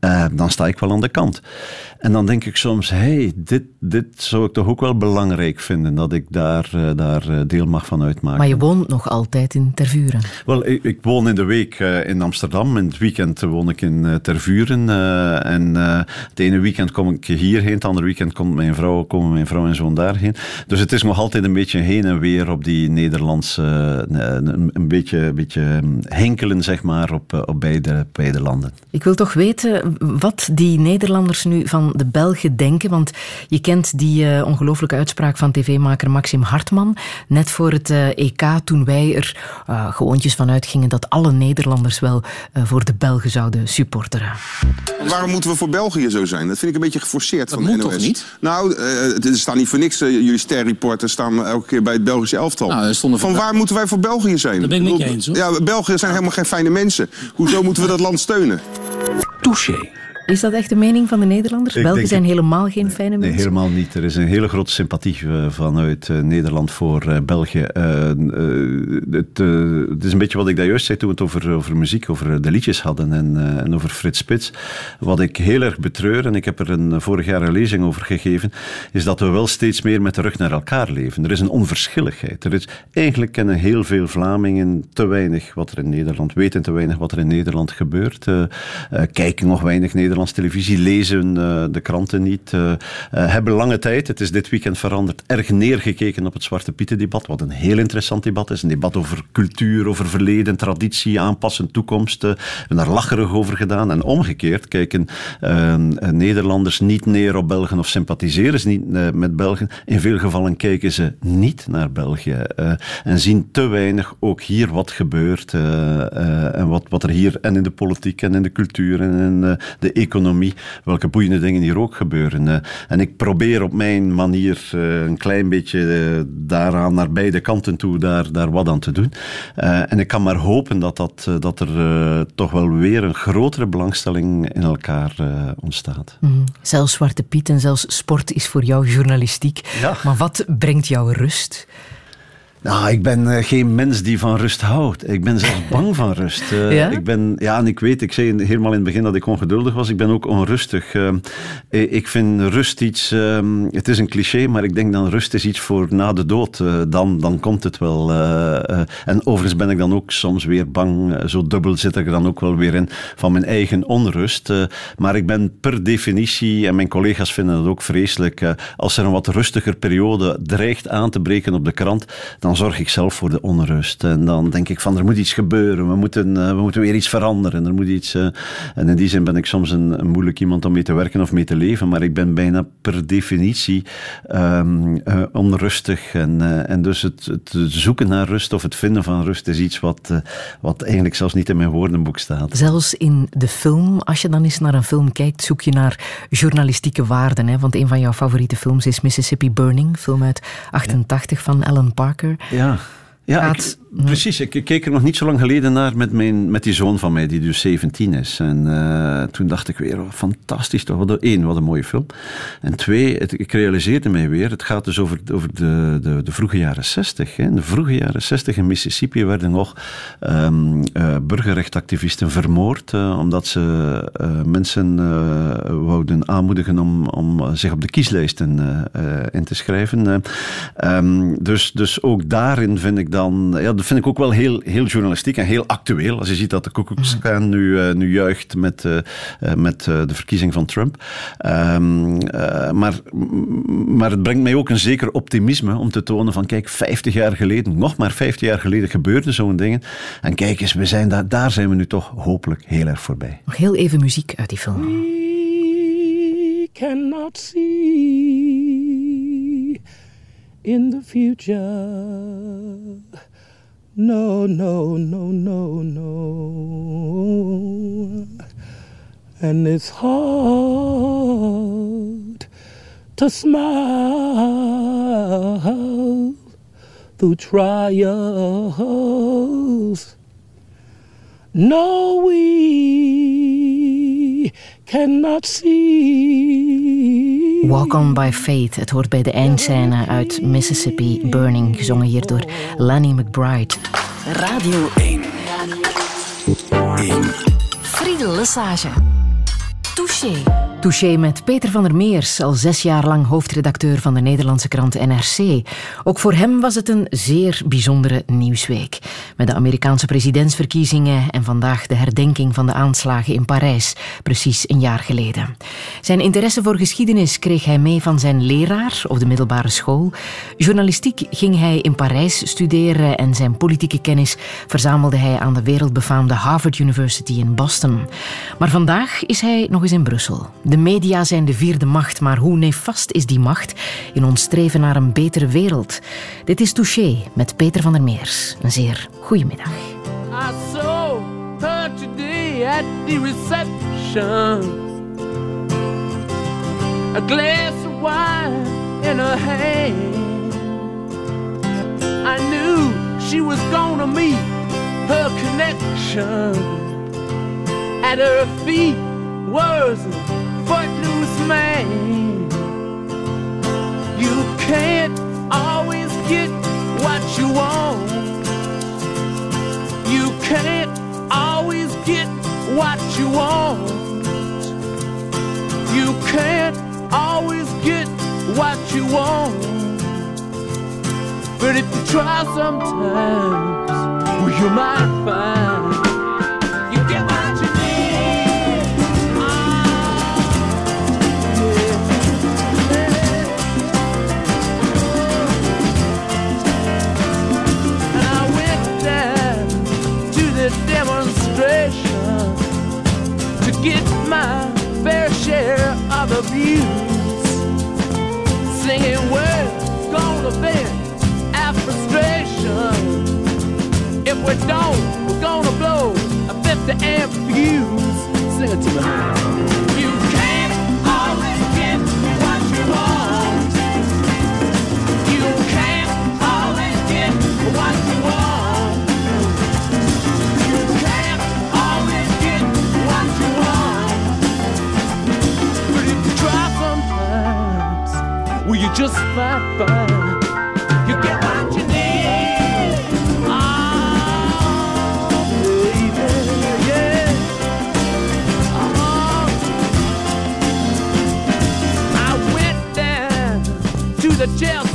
Eh, dan sta ik wel aan de kant. En dan denk ik soms, hey, dit, dit zou ik toch ook wel belangrijk vinden, dat ik daar, eh, daar eh, deel mag van uitmaken. Maar je woont nog altijd in Tervuren. Wel, ik, ik woon in de week in Amsterdam. In het weekend woon ik in Tervuren. en het ene weekend kom ik hierheen, het andere weekend komt mijn vrouw, komen mijn vrouw en zoon daarheen. Dus het is nog altijd een beetje heen en weer op die Nederlandse... een, een beetje, een beetje hm, henkelen, zeg maar, op, op beide, beide landen. Ik wil toch weten wat die Nederlanders nu van de Belgen denken. Want je kent die eh, ongelooflijke uitspraak van tv-maker Maxim Hartman. Net voor het eh, EK, toen wij er uh, gewoontjes van uitgingen dat alle Nederlanders wel uh, voor de Belgen zouden supporteren. Waarom moeten we voor België zo zijn? Dat vind ik een beetje geforceerd dat van moet de NOS. toch niet? Nou, uh, er staan niet voor niks. Uh, jullie sterreporters staan elke keer bij het Belgische elftal. Nou, van waar moeten wij voor België zijn? Dat ben ik niet eens. Hoor. Ja, België zijn helemaal geen fijne mensen. Hoezo moeten we dat land steunen? Touché. Is dat echt de mening van de Nederlanders? Ik Belgen zijn helemaal geen fijne nee, mensen? helemaal niet. Er is een hele grote sympathie uh, vanuit uh, Nederland voor uh, België. Het, het, is een beetje wat ik daar juist zei toen we het over, over muziek, over de liedjes hadden en, en, over Frits Spits. Wat ik heel erg betreur, en ik heb er een, vorig jaar een lezing over gegeven, is dat we wel steeds meer met de rug naar elkaar leven. Er is een onverschilligheid. Er is, eigenlijk kennen heel veel Vlamingen te weinig wat er in Nederland, weten te weinig wat er in Nederland gebeurt, kijken nog weinig Nederland Nederlandse televisie, lezen eh, de kranten niet, eh, eh, hebben lange tijd, het is dit weekend veranderd, erg neergekeken op het Zwarte Pieten-debat, wat een heel interessant debat is. Een debat over cultuur, over verleden, traditie, aanpassen, toekomst. We hebben daar lacherig over gedaan. En omgekeerd kijken Nederlanders niet neer op Belgen of sympathiseren ze niet met Belgen. In veel gevallen kijken ze niet naar België en zien te weinig ook hier wat gebeurt en wat, wat er hier en in de politiek en in de cultuur en in de economie, welke boeiende dingen hier ook gebeuren. Uh, en ik probeer op mijn manier uh, een klein beetje daaraan naar beide kanten toe daar, daar wat aan te doen. en ik kan maar hopen dat, dat, dat er toch wel weer een grotere belangstelling in elkaar ontstaat. Mm. Zelfs Zwarte Piet en zelfs sport is voor jou journalistiek. Ja. Maar wat brengt jou rust? Nou, ik ben uh, geen mens die van rust houdt. Ik ben zelfs bang van rust. Uh, ja? Ik ben, ja, en ik weet, ik zei helemaal in het begin dat ik ongeduldig was. Ik ben ook onrustig. Uh, ik vind rust iets, het is een cliché, maar ik denk dan rust is iets voor na de dood. dan, dan komt het wel. en overigens ben ik dan ook soms weer bang. zo dubbel zit ik er dan ook wel weer in van mijn eigen onrust. maar ik ben per definitie, en mijn collega's vinden dat ook vreselijk, als er een wat rustiger periode dreigt aan te breken op de krant, dan zorg ik zelf voor de onrust. En dan denk ik van, er moet iets gebeuren. We moeten, uh, we moeten weer iets veranderen. Er moet iets, uh, en in die zin ben ik soms een, een, moeilijk iemand om mee te werken of mee te leven. Maar ik ben bijna per definitie um, uh, onrustig. En, en dus het, het, zoeken naar rust of het vinden van rust is iets wat, wat eigenlijk zelfs niet in mijn woordenboek staat. Zelfs in de film, als je dan eens naar een film kijkt, zoek je naar journalistieke waarden. Hè? Want een van jouw favoriete films is Mississippi Burning, film uit 88 van Alan Parker. Ja. Ja, precies. Ik keek er nog niet zo lang geleden naar met, mijn, met die zoon van mij, die dus 17 is. En uh, toen dacht ik weer, oh, fantastisch toch. Één, wat een mooie film. En twee, ik realiseerde mij weer, het gaat dus over, over de, de, de vroege jaren 60. Hè. In de vroege jaren 60 in Mississippi werden nog um, uh, burgerrechtenactivisten vermoord, uh, omdat ze mensen wouden aanmoedigen om, om zich op de kieslijsten in te schrijven. Um, dus, dus ook daarin vind ik dan, ja, dat vind ik ook wel heel, heel journalistiek en heel actueel. Als je ziet dat de Koekoekskaan nu, uh, nu juicht met, uh, met de verkiezing van Trump. Um, maar, maar het brengt mij ook een zeker optimisme om te tonen van kijk, 50 jaar geleden, nog maar 50 jaar geleden gebeurde zo'n dingen. En kijk eens, we zijn daar, daar zijn we nu toch hopelijk heel erg voorbij. Nog heel even muziek uit die film. We cannot see in the future. No, no, no, no, no. And it's hard to smile through trials. No, we cannot see. Walk On By Faith, het hoort bij de eindscène uit Mississippi Burning, gezongen hier door Lanny McBride. Radio 1. 1. Friedel Lesage. Touché. Touché met Peter van der Meers, al zes jaar lang hoofdredacteur van de Nederlandse krant NRC. Ook voor hem was het een zeer bijzondere nieuwsweek. Met de Amerikaanse presidentsverkiezingen en vandaag de herdenking van de aanslagen in Parijs, precies een jaar geleden. Zijn interesse voor geschiedenis kreeg hij mee van zijn leraar op de middelbare school. Journalistiek ging hij in Parijs studeren en zijn politieke kennis verzamelde hij aan de wereldbefaamde Harvard University in Boston. Maar vandaag is hij nog eens in Brussel. Media zijn de vierde macht, maar hoe nefast is die macht in ons streven naar een betere wereld? Dit is Touché met Peter van der Meers. Een zeer goede middag. I reception. A glass of wine in her hand. I knew she was gonna meet her connection. At her feet was footloose man. You can't always get what you want. You can't always get what you want. You can't always get what you want. But if you try sometimes, well, you might find the. Singing words gonna vent our frustration. If we don't, we're gonna blow a 50 amp fuse. Sing it to me. Just might find you get what you need. Oh, baby, yeah. Oh. I went down to the Chelsea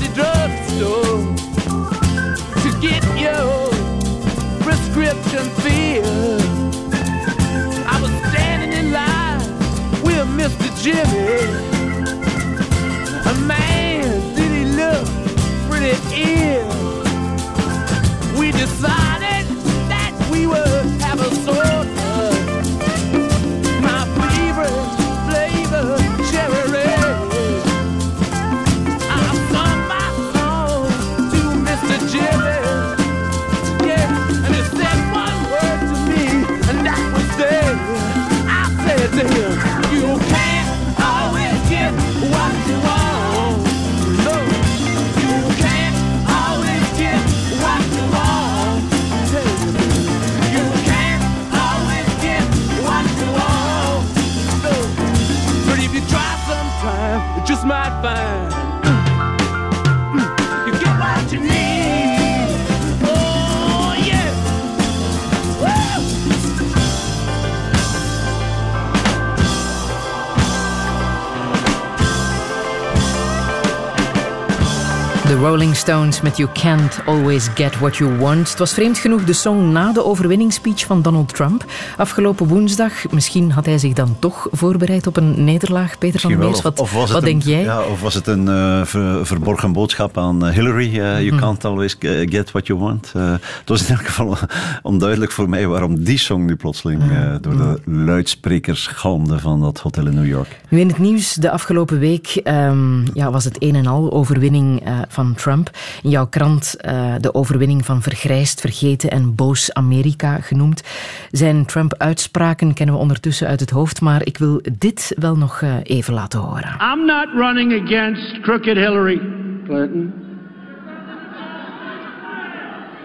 Rolling Stones met You Can't Always Get What You Want. Het was vreemd genoeg de song na de overwinningsspeech van Donald Trump afgelopen woensdag. Misschien had hij zich dan toch voorbereid op een nederlaag. Peter van der Meers, wat, was wat een- denk jij? Ja, of was het een eh, ver- verborgen boodschap aan eh, Hillary? eh, you Mhm. can't always get what you want. Het was in elk geval onduidelijk voor mij waarom die song nu plotseling eh, door de luidsprekers galmde van dat hotel in New York. Nu in het nieuws de afgelopen week ehm, ja, was het een en al overwinning eh, van Trump. In jouw krant eh, de overwinning van vergrijsd, vergeten en boos Amerika genoemd. Zijn Trump-uitspraken kennen we ondertussen uit het hoofd, maar ik wil dit wel nog eh, even laten horen. I'm not running against crooked Hillary Clinton.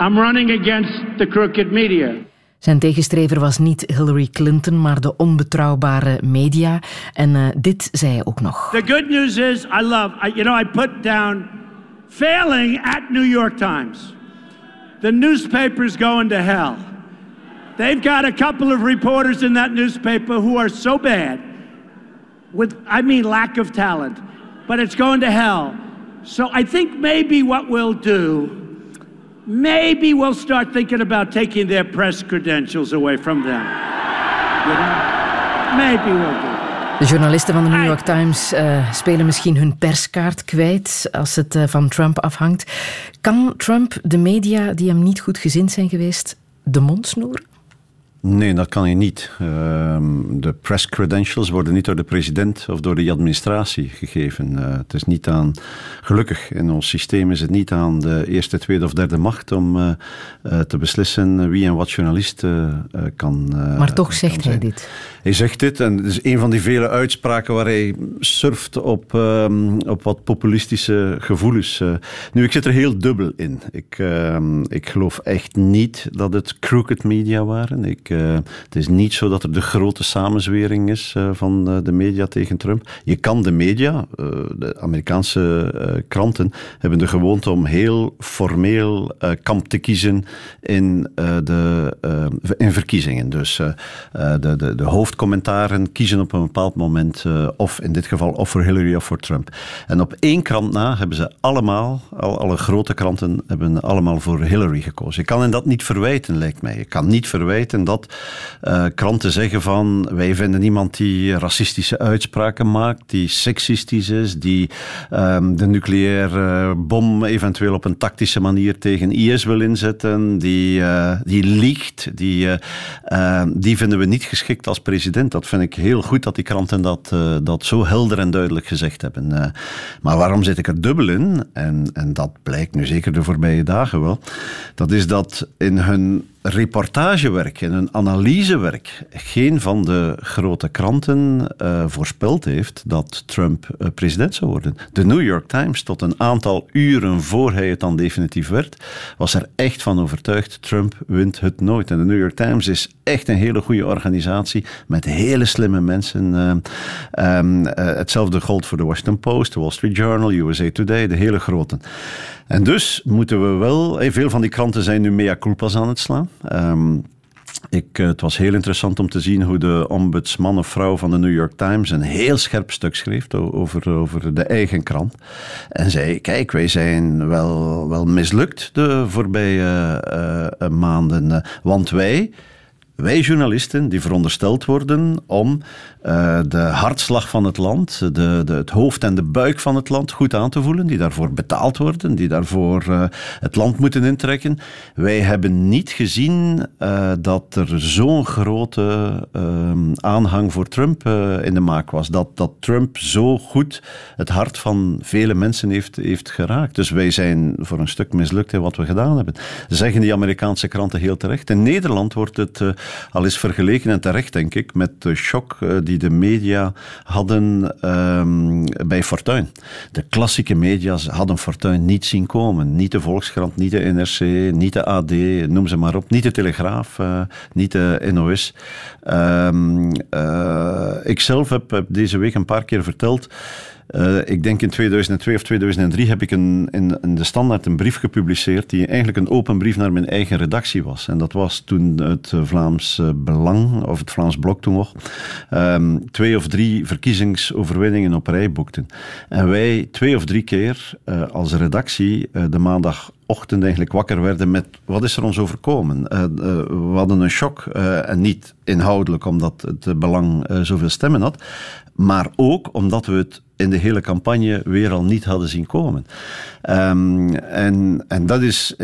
I'm running against the crooked media. Zijn tegenstrever was niet Hillary Clinton, maar de onbetrouwbare media. En eh, dit zei hij ook nog. The good news is, I love, I, you know, I put down failing at New York Times. The newspaper's going to hell. They've got a couple of reporters in that newspaper who are so bad, with, I mean, lack of talent, but it's going to hell. So I think maybe what we'll do, maybe we'll start thinking about taking their press credentials away from them. You know? Maybe we'll do. De journalisten van de New York Times eh, spelen misschien hun perskaart kwijt als het eh, van Trump afhangt. Kan Trump de media die hem niet goed gezind zijn geweest de mond snoeren? Nee, dat kan hij niet. Ehm, de press credentials worden niet door de president of door de administratie gegeven. Eh, het is niet aan, gelukkig in ons systeem is het niet aan de eerste, tweede of derde macht om eh, eh, te beslissen wie en wat journalist kan. Maar toch zegt hij zijn. dit. Hij zegt dit en het is een van die vele uitspraken waar hij surft op, ehm, op wat populistische gevoelens. nu, ik zit er heel dubbel in. Ik, ehm, ik geloof echt niet dat het crooked media waren. Ik, het is niet zo dat er de grote samenzwering is eh, van eh, de media tegen Trump. Je kan de media, eh, de Amerikaanse eh, kranten, hebben de gewoonte om heel formeel eh, kamp te kiezen in, eh, de, eh, in verkiezingen. Dus eh, eh, de, de, de hoofdcommentaren kiezen op een bepaald moment, eh, of in dit geval, of voor Hillary of voor Trump. En op één krant na hebben ze allemaal, al, alle grote kranten, hebben allemaal voor Hillary gekozen. Je kan hen dat niet verwijten, lijkt mij. Je kan niet verwijten dat uh, kranten zeggen van wij vinden iemand die racistische uitspraken maakt, die seksistisch is, die um, de nucleaire bom eventueel op een tactische manier tegen IS wil inzetten, die, uh, die liegt, die, uh, die vinden we niet geschikt als president. Dat vind ik heel goed dat die kranten dat, dat zo helder en duidelijk gezegd hebben. maar waarom zit ik er dubbel in? En, en dat blijkt nu zeker de voorbije dagen wel. Dat is dat in hun reportagewerk en een analysewerk geen van de grote kranten uh, voorspeld heeft dat Trump uh, president zou worden. De New York Times, tot een aantal uren voor hij het dan definitief werd, was er echt van overtuigd: Trump wint het nooit. En de New York Times is echt een hele goede organisatie met hele slimme mensen. Uh, um, hetzelfde geldt voor de Washington Post, de Wall Street Journal, USA Today, de hele grote. En dus moeten we wel, veel van die kranten zijn nu mea culpas aan het slaan. Um, ik, het was heel interessant om te zien hoe de ombudsman of vrouw van de New York Times een heel scherp stuk schreef over, over de eigen krant. En zei: Kijk, wij zijn wel, wel mislukt de voorbije uh, maanden. Want wij, wij journalisten, die verondersteld worden om uh, de hartslag van het land, de, de, het hoofd en de buik van het land goed aan te voelen, die daarvoor betaald worden, die daarvoor uh, het land moeten intrekken. Wij hebben niet gezien uh, dat er zo'n grote aanhang voor Trump in de maak was. Dat, dat Trump zo goed het hart van vele mensen heeft, heeft geraakt. Dus wij zijn voor een stuk mislukt in wat we gedaan hebben. Zeggen die Amerikaanse kranten heel terecht. In Nederland wordt het al eens vergeleken, en terecht denk ik, met de shock die de media hadden um, bij Fortuin. De klassieke media hadden Fortuin niet zien komen. Niet de Volkskrant, niet de NRC, niet de AD, noem ze maar op. Niet de Telegraaf, uh, niet de NOS. Um, uh, ik zelf heb deze week een paar keer verteld uh, ik denk in 2002 of 2003 heb ik een, in, de Standaard een brief gepubliceerd die eigenlijk een open brief naar mijn eigen redactie was. En dat was toen het Vlaams Belang, of het Vlaams Blok toen nog, um, twee of drie verkiezingsoverwinningen op rij boekten. En wij twee of drie keer als redactie de maandag ochtend eigenlijk wakker werden met wat is er ons overkomen. We hadden een shock en niet inhoudelijk omdat het belang zoveel stemmen had, maar ook omdat we het in de hele campagne weer al niet hadden zien komen. Um, en, en dat is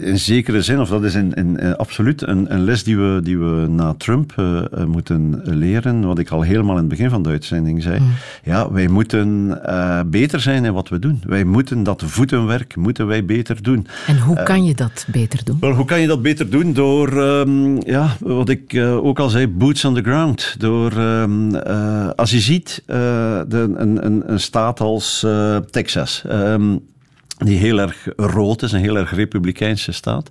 in zekere zin, of dat is in, in, in absoluut een, een, les die we, die we na Trump uh, moeten leren. Wat ik al helemaal in het begin van de uitzending zei. Mm. Ja, wij moeten uh, beter zijn in wat we doen. Wij moeten dat voetenwerk moeten wij beter doen. En hoe kan je dat beter doen? Wel, hoe kan je dat beter doen? Door, um, ja, wat ik ook al zei, boots on the ground. Door, um, als je ziet, de, een, een, een, staat als Texas ehm, die heel erg rood is, een heel erg republikeinse staat.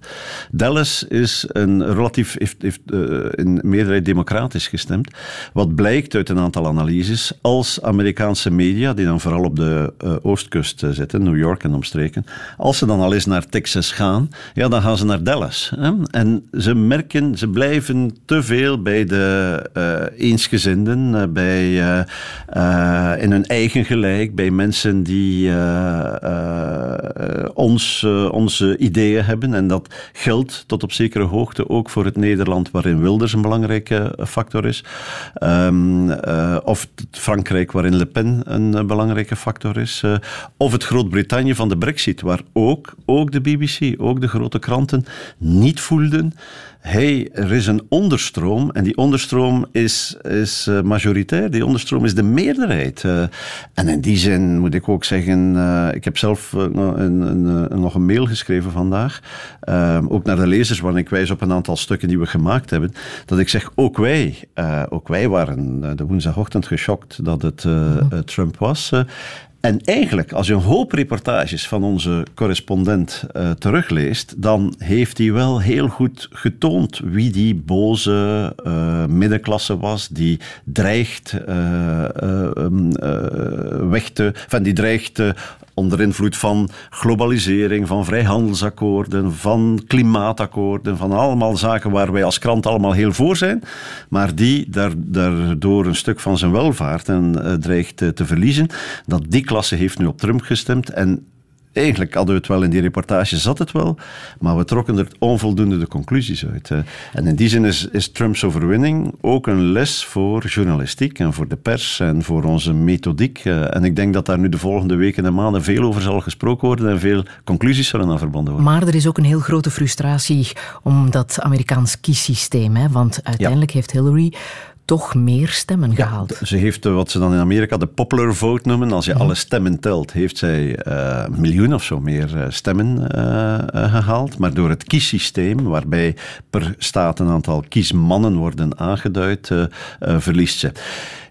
Dallas is een relatief, heeft, heeft uh, in meerderheid democratisch gestemd. Wat blijkt uit een aantal analyses, als Amerikaanse media, die dan vooral op de uh, oostkust uh, zitten, New York en omstreken, als ze dan al eens naar Texas gaan, ja, dan gaan ze naar Dallas. Hè? En ze merken, ze blijven te veel bij de eensgezinden, bij, in hun eigen gelijk, bij mensen die uh, ons, uh, onze ideeën hebben. En dat geldt tot op zekere hoogte ook voor het Nederland, waarin Wilders een belangrijke factor is. Uh, of Frankrijk, waarin Le Pen een belangrijke factor is. of het Groot-Brittannië van de Brexit, waar ook, ook de BBC, ook de grote kranten niet voelden hey, er is een onderstroom en die onderstroom is, is uh, majoritair. Die onderstroom is de meerderheid. Uh, en in die zin moet ik ook zeggen, uh, ik heb zelf een, een, nog een mail geschreven vandaag, ook naar de lezers, waarin ik wijs op een aantal stukken die we gemaakt hebben, dat ik zeg, ook wij, ook wij waren de woensdagochtend geschokt dat het Trump was. En eigenlijk, als je een hoop reportages van onze correspondent uh, terugleest, dan heeft hij wel heel goed getoond wie die boze uh, middenklasse was, die dreigt uh, weg te, van die dreigt onder invloed van globalisering, van vrijhandelsakkoorden, van klimaatakkoorden, van allemaal zaken waar wij als krant allemaal heel voor zijn, maar die daardoor een stuk van zijn welvaart en, dreigt te verliezen. Dat die heeft nu op Trump gestemd en eigenlijk hadden we het wel in die reportage, zat het wel, maar we trokken er onvoldoende de conclusies uit. En in die zin is, is Trumps overwinning ook een les voor journalistiek en voor de pers en voor onze methodiek. En ik denk dat daar nu de volgende weken en maanden veel over zal gesproken worden en veel conclusies zullen aan verbonden worden. Maar er is ook een heel grote frustratie om dat Amerikaans kiesysteem. Hè? Want uiteindelijk heeft Hillary toch meer stemmen gehaald. Ze heeft eh, wat ze dan in Amerika de popular vote noemen. Als je mhm. alle stemmen telt, heeft zij uh, een miljoen of zo meer eh, stemmen gehaald. Maar door het kiessysteem, waarbij per staat een aantal kiesmannen worden aangeduid, verliest ze.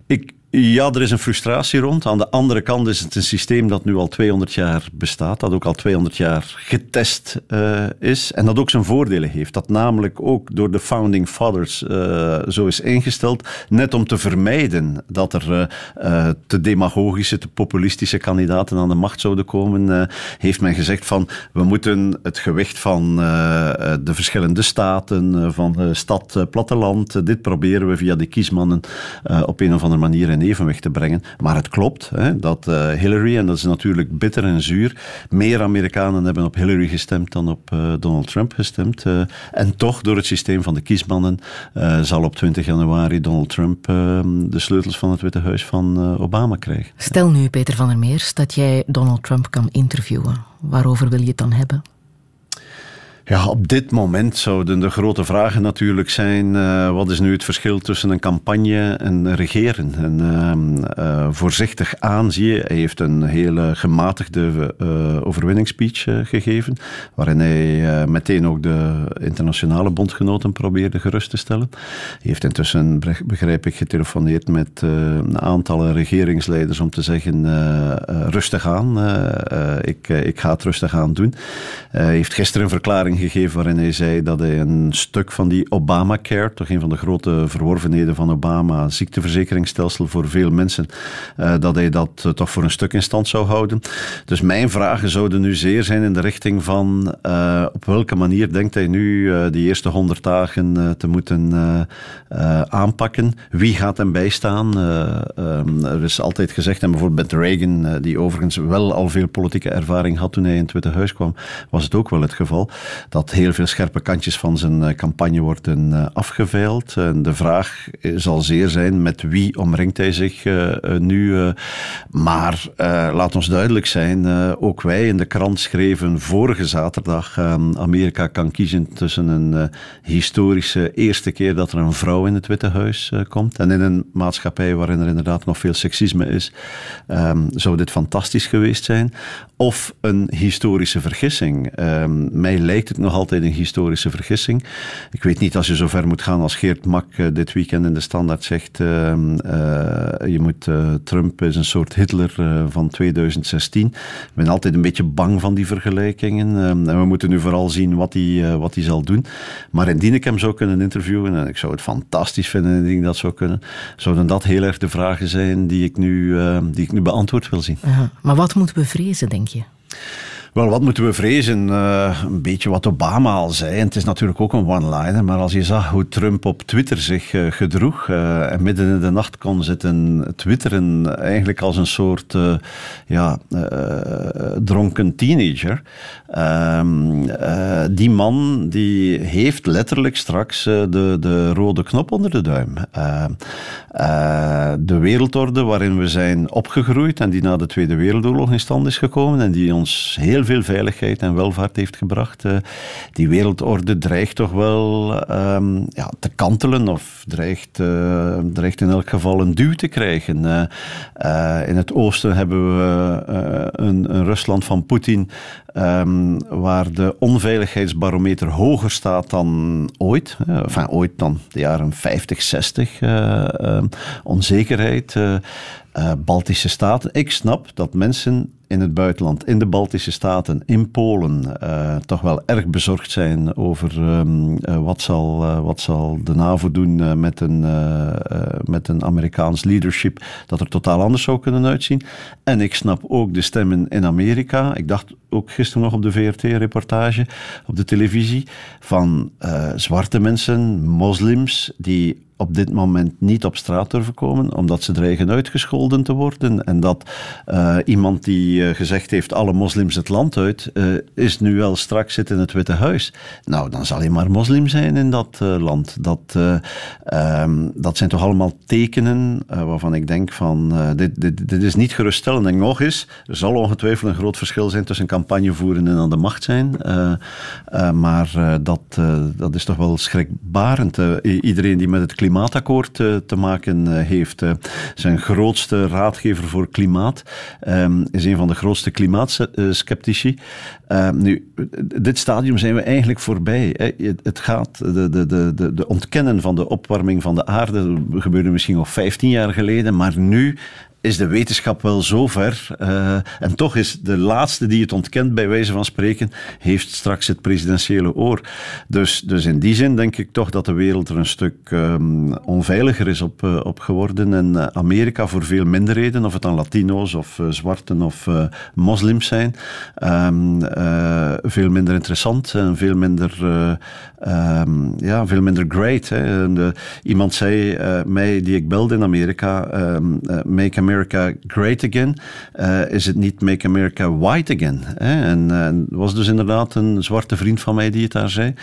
Ik, ja, er is een frustratie rond. Aan de andere kant is het een systeem dat nu al 200 jaar bestaat, dat ook al 200 jaar getest uh, is en dat ook zijn voordelen heeft. Dat namelijk ook door de founding fathers uh, zo is ingesteld, net om te vermijden dat er uh, te demagogische, te populistische kandidaten aan de macht zouden komen, heeft men gezegd van we moeten het gewicht van de verschillende staten, van stad, platteland, dit proberen we via de kiesmannen op een of andere manier evenwicht te brengen. Maar het klopt hè, dat uh, Hillary, en dat is natuurlijk bitter en zuur, meer Amerikanen hebben op Hillary gestemd dan op uh, Donald Trump gestemd. Uh, en toch, door het systeem van de kiesmannen, zal op 20 januari Donald Trump de sleutels van het Witte Huis van Obama krijgen. Stel nu, Peter van der Meers, dat jij Donald Trump kan interviewen. Waarover wil je het dan hebben? Ja, op dit moment zouden de grote vragen natuurlijk zijn: uh, wat is nu het verschil tussen een campagne en regeren? En uh, voorzichtig aan zie je, hij heeft een hele gematigde uh, overwinningsspeech gegeven, waarin hij meteen ook de internationale bondgenoten probeerde gerust te stellen. Hij heeft intussen, begrijp ik, getelefoneerd met een aantal regeringsleiders om te zeggen: rustig aan, ik, ik ga het rustig aan doen. Hij heeft gisteren een verklaring gegeven waarin hij zei dat hij een stuk van die Obamacare, toch een van de grote verworvenheden van Obama, ziekteverzekeringsstelsel voor veel mensen, uh, dat hij dat uh, toch voor een stuk in stand zou houden. Dus mijn vragen zouden nu zeer zijn in de richting van uh, op welke manier denkt hij nu die eerste honderd dagen te moeten aanpakken? Wie gaat hem bijstaan? Um, er is altijd gezegd, en bijvoorbeeld Reagan, die overigens wel al veel politieke ervaring had toen hij in het Witte Huis kwam, was het ook wel het geval dat heel veel scherpe kantjes van zijn eh, campagne worden uh, afgeveild. En de vraag zal zeer zijn met wie omringt hij zich nu. maar laat ons duidelijk zijn, ook wij in de krant schreven vorige zaterdag Amerika kan kiezen tussen een historische eerste keer dat er een vrouw in het Witte Huis komt. En in een maatschappij waarin er inderdaad nog veel seksisme is, um, zou dit fantastisch geweest zijn. Of een historische vergissing. Um, mij lijkt het nog altijd een historische vergissing. Ik weet niet als je zo ver moet gaan als Geert Mak uh, dit weekend in de Standaard zegt: uh, uh, je moet, Trump is een soort Hitler van 2016. Ik ben altijd een beetje bang van die vergelijkingen. Um, en we moeten nu vooral zien wat hij wat zal doen. Maar indien ik hem zou kunnen interviewen, en ik zou het fantastisch vinden indien ik dat zou kunnen, zouden dat heel erg de vragen zijn die ik nu, die ik nu beantwoord wil zien. maar wat moeten we vrezen, denk je? Wel, wat moeten we vrezen? Uh, een beetje wat Obama al zei. En het is natuurlijk ook een one-liner. Maar als je zag hoe Trump op Twitter zich uh, gedroeg. Uh, en midden in de nacht kon zitten twitteren. Eigenlijk als een soort ja, dronken teenager. Ehm, die man die heeft letterlijk straks de, de rode knop onder de duim. de wereldorde waarin we zijn opgegroeid. En die na de Tweede Wereldoorlog in stand is gekomen. En die ons heel veel veiligheid en welvaart heeft gebracht. Uh, die wereldorde dreigt toch wel um, ja, te kantelen of dreigt, uh, dreigt in elk geval een duw te krijgen. Uh, in het oosten hebben we een, een, Rusland van Poetin um, waar de onveiligheidsbarometer hoger staat dan ooit. enfin, ooit dan de jaren 50, 60. onzekerheid. Baltische staten. Ik snap dat mensen in het buitenland, in de Baltische Staten, in Polen, uh, toch wel erg bezorgd zijn over um, uh, wat, zal, uh, wat zal de NAVO doen met, een, met een Amerikaans leadership dat er totaal anders zou kunnen uitzien. En ik snap ook de stemmen in Amerika. Ik dacht ook gisteren nog op de VRT-reportage op de televisie van zwarte mensen, moslims, die op dit moment niet op straat durven komen, omdat ze dreigen uitgescholden te worden. En dat uh, iemand die uh, gezegd heeft, alle moslims het land uit, uh, is nu wel straks zit in het Witte Huis. Nou, dan zal hij maar moslim zijn in dat land. Dat, um, dat zijn toch allemaal tekenen waarvan ik denk van, dit, dit, dit is niet geruststellend. En nog eens, er zal ongetwijfeld een groot verschil zijn tussen campagne voeren en aan de macht zijn. maar dat, dat is toch wel schrikbarend. iedereen die met het klimaatakkoord uh, te maken uh, heeft. Uh, zijn grootste raadgever voor klimaat um, is een van de grootste klimaatskeptici. Ehm, nu, dit stadium zijn we eigenlijk voorbij. Het gaat, de, de, de, de ontkennen van de opwarming van de aarde gebeurde misschien nog 15 jaar geleden, maar nu is de wetenschap wel zo ver. Uh, en toch is de laatste die het ontkent, bij wijze van spreken, heeft straks het presidentiële oor. Dus, dus in die zin denk ik toch dat de wereld er een stuk um, onveiliger is op, uh, op geworden. En uh, Amerika voor veel minderheden, of het dan Latino's of zwarten of moslims zijn, um, veel minder interessant en veel minder, um, ja, veel minder great. Hè. Iemand zei mij, die ik belde in Amerika, make America America Great Again, uh, is het niet Make America White Again. Hè? En uh, was dus inderdaad een zwarte vriend van mij die het daar zei.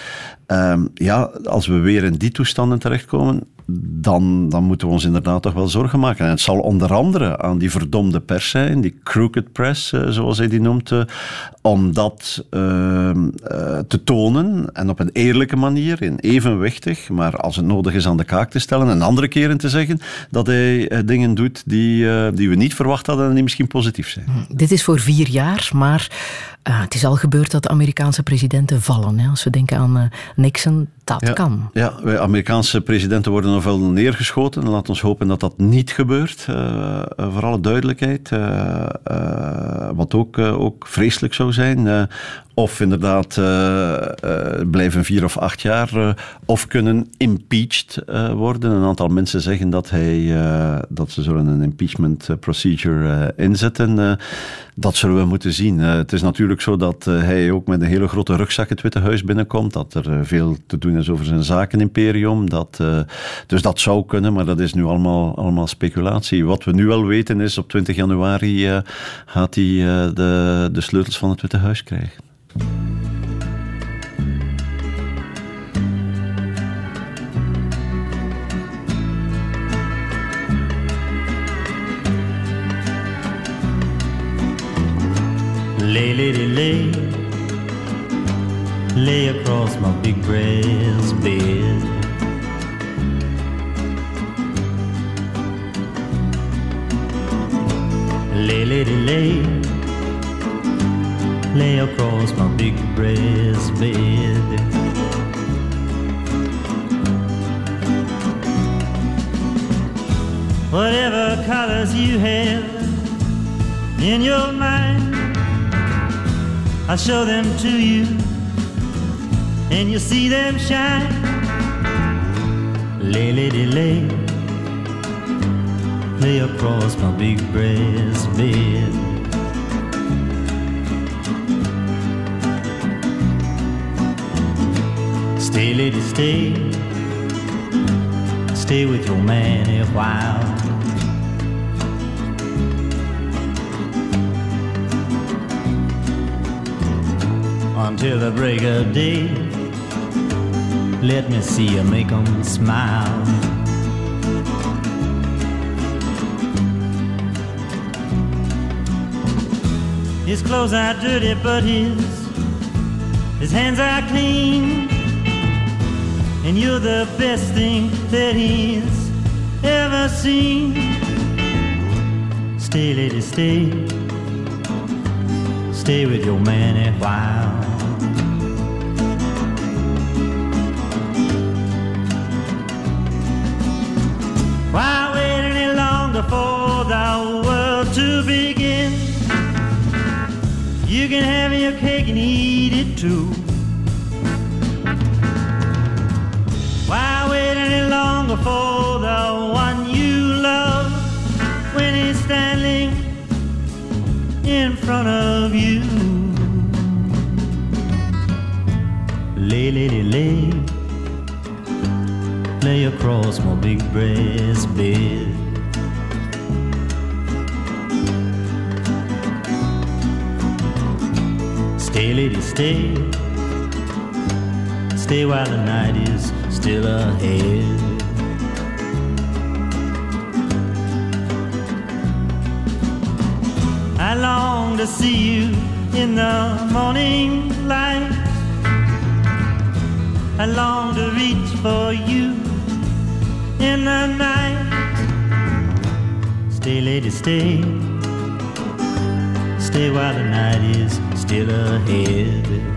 Um, ja, als we weer in die toestanden terechtkomen, dan, dan moeten we ons inderdaad toch wel zorgen maken. En het zal onder andere aan die verdomde pers zijn, die crooked press, uh, zoals hij die noemt, uh, om dat uh, te tonen en op een eerlijke manier, in evenwichtig, maar als het nodig is aan de kaak te stellen en andere keren te zeggen dat hij dingen doet die, die we niet verwacht hadden en die misschien positief zijn. Dit is voor vier jaar, maar het is al gebeurd dat Amerikaanse presidenten vallen. Hè? Als we denken aan Nixon, dat ja, kan. Ja, wij Amerikaanse presidenten worden wel neergeschoten. Laat ons hopen dat dat niet gebeurt. Uh, voor alle duidelijkheid. wat ook, ook vreselijk zou zijn. Of inderdaad uh, blijven vier of acht jaar. Uh, of kunnen impeached worden. Een aantal mensen zeggen dat, hij, dat ze zullen een impeachment procedure inzetten. dat zullen we moeten zien. het is natuurlijk zo dat hij ook met een hele grote rugzak het Witte Huis binnenkomt. Dat er veel te doen is over zijn zakenimperium. Dat, dus dat zou kunnen, maar dat is nu allemaal, allemaal speculatie. Wat we nu al weten is, op 20 januari gaat hij de, de sleutels van het Witte Huis krijgen. Lay, lady, lay, lay across my big brass bed. Lay, lady, lay lay across my big breast bed. Whatever colors you have in your mind, I'll show them to you, and you'll see them shine. Lay, lady, lay, lay across my big breast bed. Stay, lady, stay. Stay with your man a while. Until the break of day. Let me see you make them smile. His clothes are dirty, but his his hands are clean and you're the best thing that he's ever seen. Stay, lady, stay. Stay with your man a while. Why wait any longer for the world to begin? You can have your cake and eat it too. For the one you love when he's standing in front of you. Lay, lay, lay, lay across my big breast bed. Stay, lady, stay. Stay while the night is still ahead. I long to see you in the morning light. I long to reach for you in the night. Stay, lady, stay. Stay while the night is still ahead.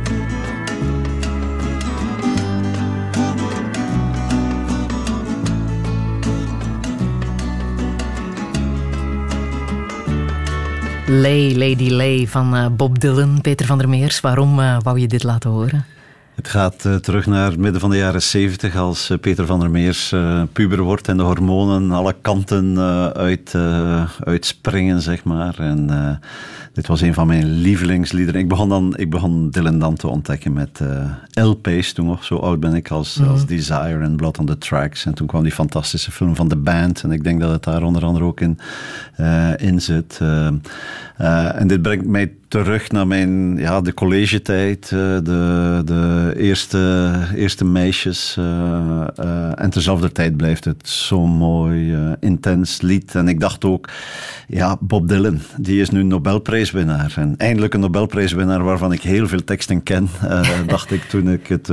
Lay, Lady Lay van eh, Bob Dylan. Peter van der Meers, waarom uh, wou je dit laten horen? Het gaat uh, terug naar het midden van de jaren 70 als Peter van der Meers puber wordt en de hormonen alle kanten uit, uitspringen, zeg maar. En dit was een van mijn lievelingsliederen. Ik begon, dan, ik begon Dylan dan te ontdekken met LP's toen nog. Zo oud ben ik als, mm. als Desire en Blood on the Tracks. En toen kwam die fantastische film van The Band. En ik denk dat het daar onder andere ook in, in zit. en dit brengt mij terug naar mijn, ja, de collegetijd, de, de eerste, eerste meisjes. Uh, uh, en tezelfde tijd blijft het zo'n mooi, uh, intens lied. En ik dacht ook, ja, Bob Dylan, die is nu Nobelprijswinnaar. En eindelijk een Nobelprijswinnaar waarvan ik heel veel teksten ken, dacht ik toen ik het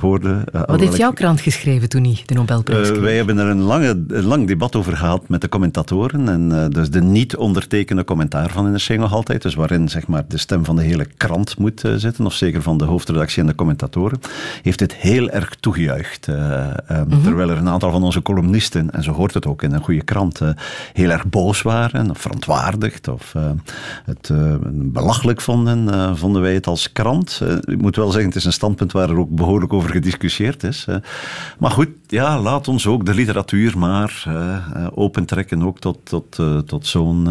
hoorde. Wat heeft jouw krant geschreven toen hij de Nobelprijs kreeg? wij hebben er een, lange, een lang debat over gehad met de commentatoren. En dus de niet ondertekende commentaar van NRC nog altijd. Dus waarin zeg maar, de stem van de hele krant moet zitten, of zeker van de hoofdredactie en de commentatoren heeft dit heel erg toegejuicht. Um, mm-hmm. Terwijl er een aantal van onze columnisten, en zo hoort het ook in een goede krant, heel erg boos waren, of verontwaardigd, of het belachelijk vonden, vonden wij het als krant. ik moet wel zeggen, het is een standpunt waar er ook behoorlijk over gediscussieerd is. maar goed, ja, laat ons ook de literatuur maar opentrekken, ook tot, tot, tot zo'n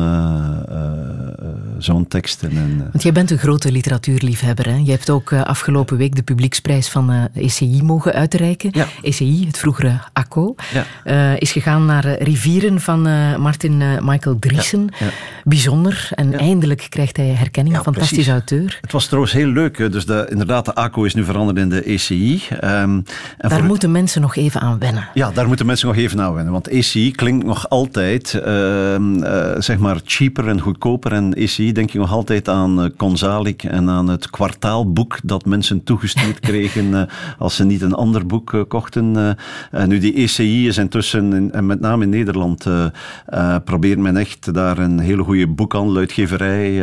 zo'n teksten. En, Want jij bent een grote literatuurliefhebber. Hè? Je hebt ook afgelopen week de publieksprijs van ECI mogen uitreiken. Ja. ECI, het vroegere ACO, ja. is gegaan naar Rivieren van Martin Michael Driesen. Ja. Bijzonder. En eindelijk krijgt hij herkenning. Fantastisch precies. auteur. Het was trouwens heel leuk. Dus de, inderdaad, de ACO is nu veranderd in de ECI. Um, en daar moeten mensen nog even aan wennen. Ja, daar moeten mensen nog even aan wennen. Want ECI klinkt nog altijd, ehm, zeg maar, cheaper en goedkoper. En ECI denk je nog altijd aan Konzalik en aan het kwartaalboek dat mensen toegestuurd kregen uh, als ze niet een ander boek kochten. Nu, die ECI is intussen, in, en met name in Nederland, probeert men echt daar een hele goede boekhandeluitgeverij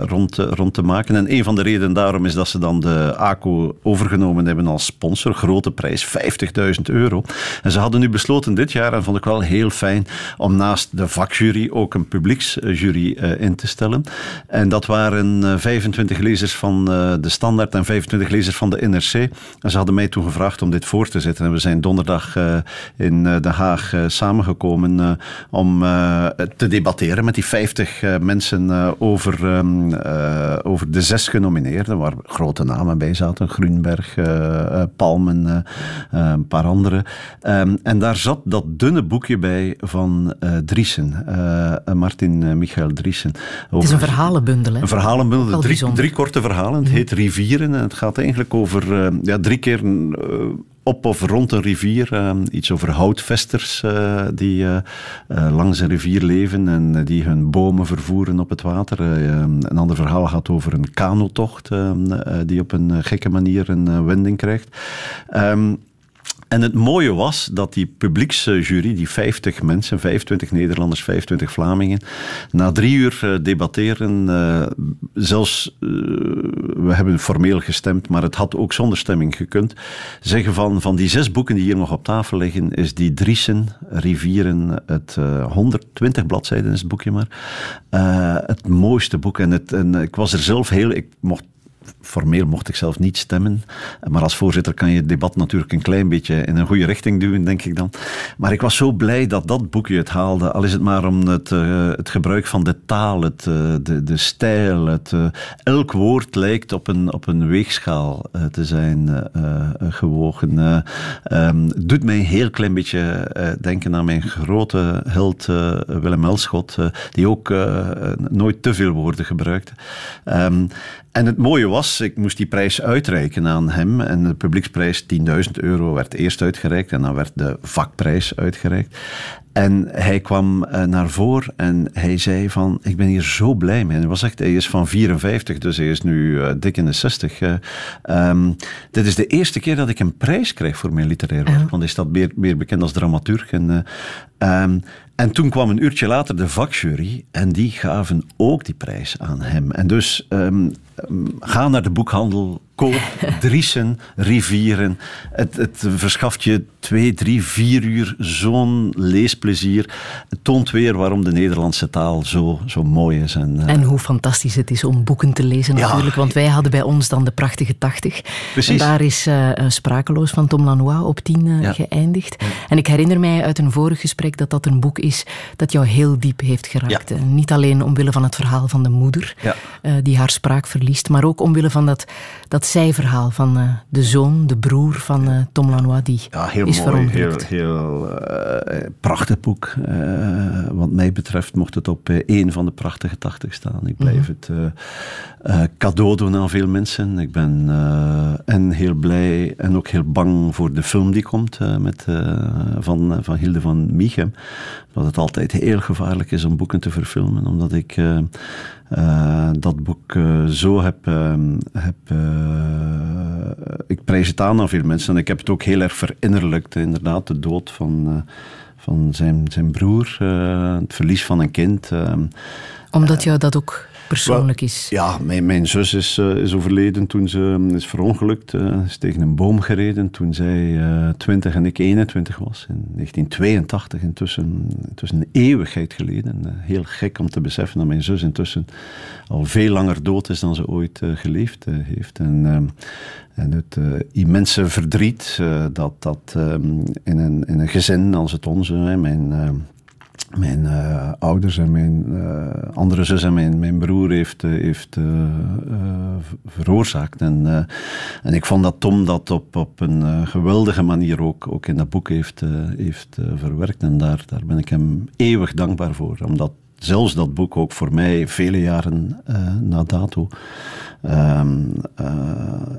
rond, rond te maken. En een van de redenen daarom is dat ze dan de ACO overgenomen hebben als sponsor. Grote prijs, 50.000 euro. En ze hadden nu besloten dit jaar, en vond ik wel heel fijn, om naast de vakjury ook een publieksjury in te stellen. En dat waren 25 lezers van de Standaard en 25 lezers van de NRC. En ze hadden mij toen gevraagd om dit voor te zetten. En we zijn donderdag in Den Haag samengekomen om te debatteren met die 50 mensen over, um, over de zes genomineerden, waar grote namen bij zaten. Grunberg, Palmen, een paar andere. Um, en daar zat dat dunne boekje bij van Driesen, Martin Michael Driesen. Het is een verhalenbundel, hè? Een verhalenbundel, drie, drie, korte verhalen. Het heet Rivieren en het gaat eigenlijk over ja, drie keer op of rond een rivier. Uh, iets over houtvesters uh, die langs een rivier leven en die hun bomen vervoeren op het water. een ander verhaal gaat over een kanotocht die op een gekke manier een wending krijgt. Um, en het mooie was dat die publieksjury, die 50 mensen, 25 Nederlanders, 25 Vlamingen, na drie uur debatteren, uh, zelfs, uh, we hebben formeel gestemd, maar het had ook zonder stemming gekund, zeggen van, van die zes boeken die hier nog op tafel liggen, is die Driesen, Rivieren, het uh, 120 bladzijden is het boekje maar, het mooiste boek. En, het, en ik was er zelf heel, ik mocht formeel mocht ik zelf niet stemmen. Maar als voorzitter kan je het debat natuurlijk een klein beetje in een goede richting duwen, denk ik dan. Maar ik was zo blij dat dat boekje het haalde. Al is het maar om het, uh, het gebruik van de taal, het, uh, de, de stijl. Het, uh, elk woord lijkt op een, op een weegschaal te zijn gewogen. Um, doet mij een heel klein beetje denken aan mijn grote held Willem Elschot, die ook nooit te veel woorden gebruikte. Um, en het mooie was, ik moest die prijs uitreiken aan hem. En de publieksprijs 10.000 euro werd eerst uitgereikt en dan werd de vakprijs uitgereikt. En hij kwam uh, naar voren en hij zei van, ik ben hier zo blij mee. Hij, was echt, hij is van 54, dus hij is nu uh, dik in de 60. Uh, um, dit is de eerste keer dat ik een prijs krijg voor mijn literair werk. Want hij staat meer, meer bekend als dramaturg. En, um, en toen kwam een uurtje later de vakjury en die gaven ook die prijs aan hem. En dus um, ga naar de boekhandel, koop Driesen, Rivieren. Het, het verschaft je twee, drie, vier uur zo'n leesplezier. Het toont weer waarom de Nederlandse taal zo, zo mooi is. En, uh... en hoe fantastisch het is om boeken te lezen natuurlijk. Want wij hadden bij ons dan de prachtige 80. Precies. En daar is uh, Sprakeloos van Tom Lanois op 10 uh, ja. geëindigd. Ja. En ik herinner mij uit een vorig gesprek dat dat een boek is dat jou heel diep heeft geraakt. Niet alleen omwille van het verhaal van de moeder, die haar spraak verliest, maar ook omwille van dat, dat zijverhaal van uh, de zoon, de broer van uh, Tom Lanois, die ja, heel is mooi, heel, heel prachtig boek. wat mij betreft mocht het op één van de prachtige tachtig staan. Ik blijf mm -hmm. het cadeau doen aan veel mensen. Ik ben en heel blij en ook heel bang voor de film die komt met, van, van Hilde van Miechem dat het altijd heel gevaarlijk is om boeken te verfilmen, omdat ik uh, uh, dat boek uh, zo heb. heb ik prijs het aan aan veel mensen en ik heb het ook heel erg verinnerlijkt. Inderdaad, de dood van, van zijn, zijn broer, het verlies van een kind. omdat jou dat ook persoonlijk is. Ja, mijn, mijn zus is, uh, is overleden toen ze is verongelukt. Uh, is tegen een boom gereden toen zij uh, 20 en ik 21 was. In 1982, intussen, intussen een eeuwigheid geleden. heel gek om te beseffen dat mijn zus intussen al veel langer dood is dan ze ooit geleefd heeft. En, en het immense verdriet dat dat um, in, een, in een gezin als het onze, mijn mijn uh, ouders en mijn uh, andere zus en mijn, mijn broer heeft, uh, heeft veroorzaakt. En, en ik vond dat Tom dat op, op een geweldige manier ook, ook in dat boek heeft, heeft verwerkt. En daar, daar ben ik hem eeuwig dankbaar voor. Omdat zelfs dat boek ook voor mij vele jaren na dato um,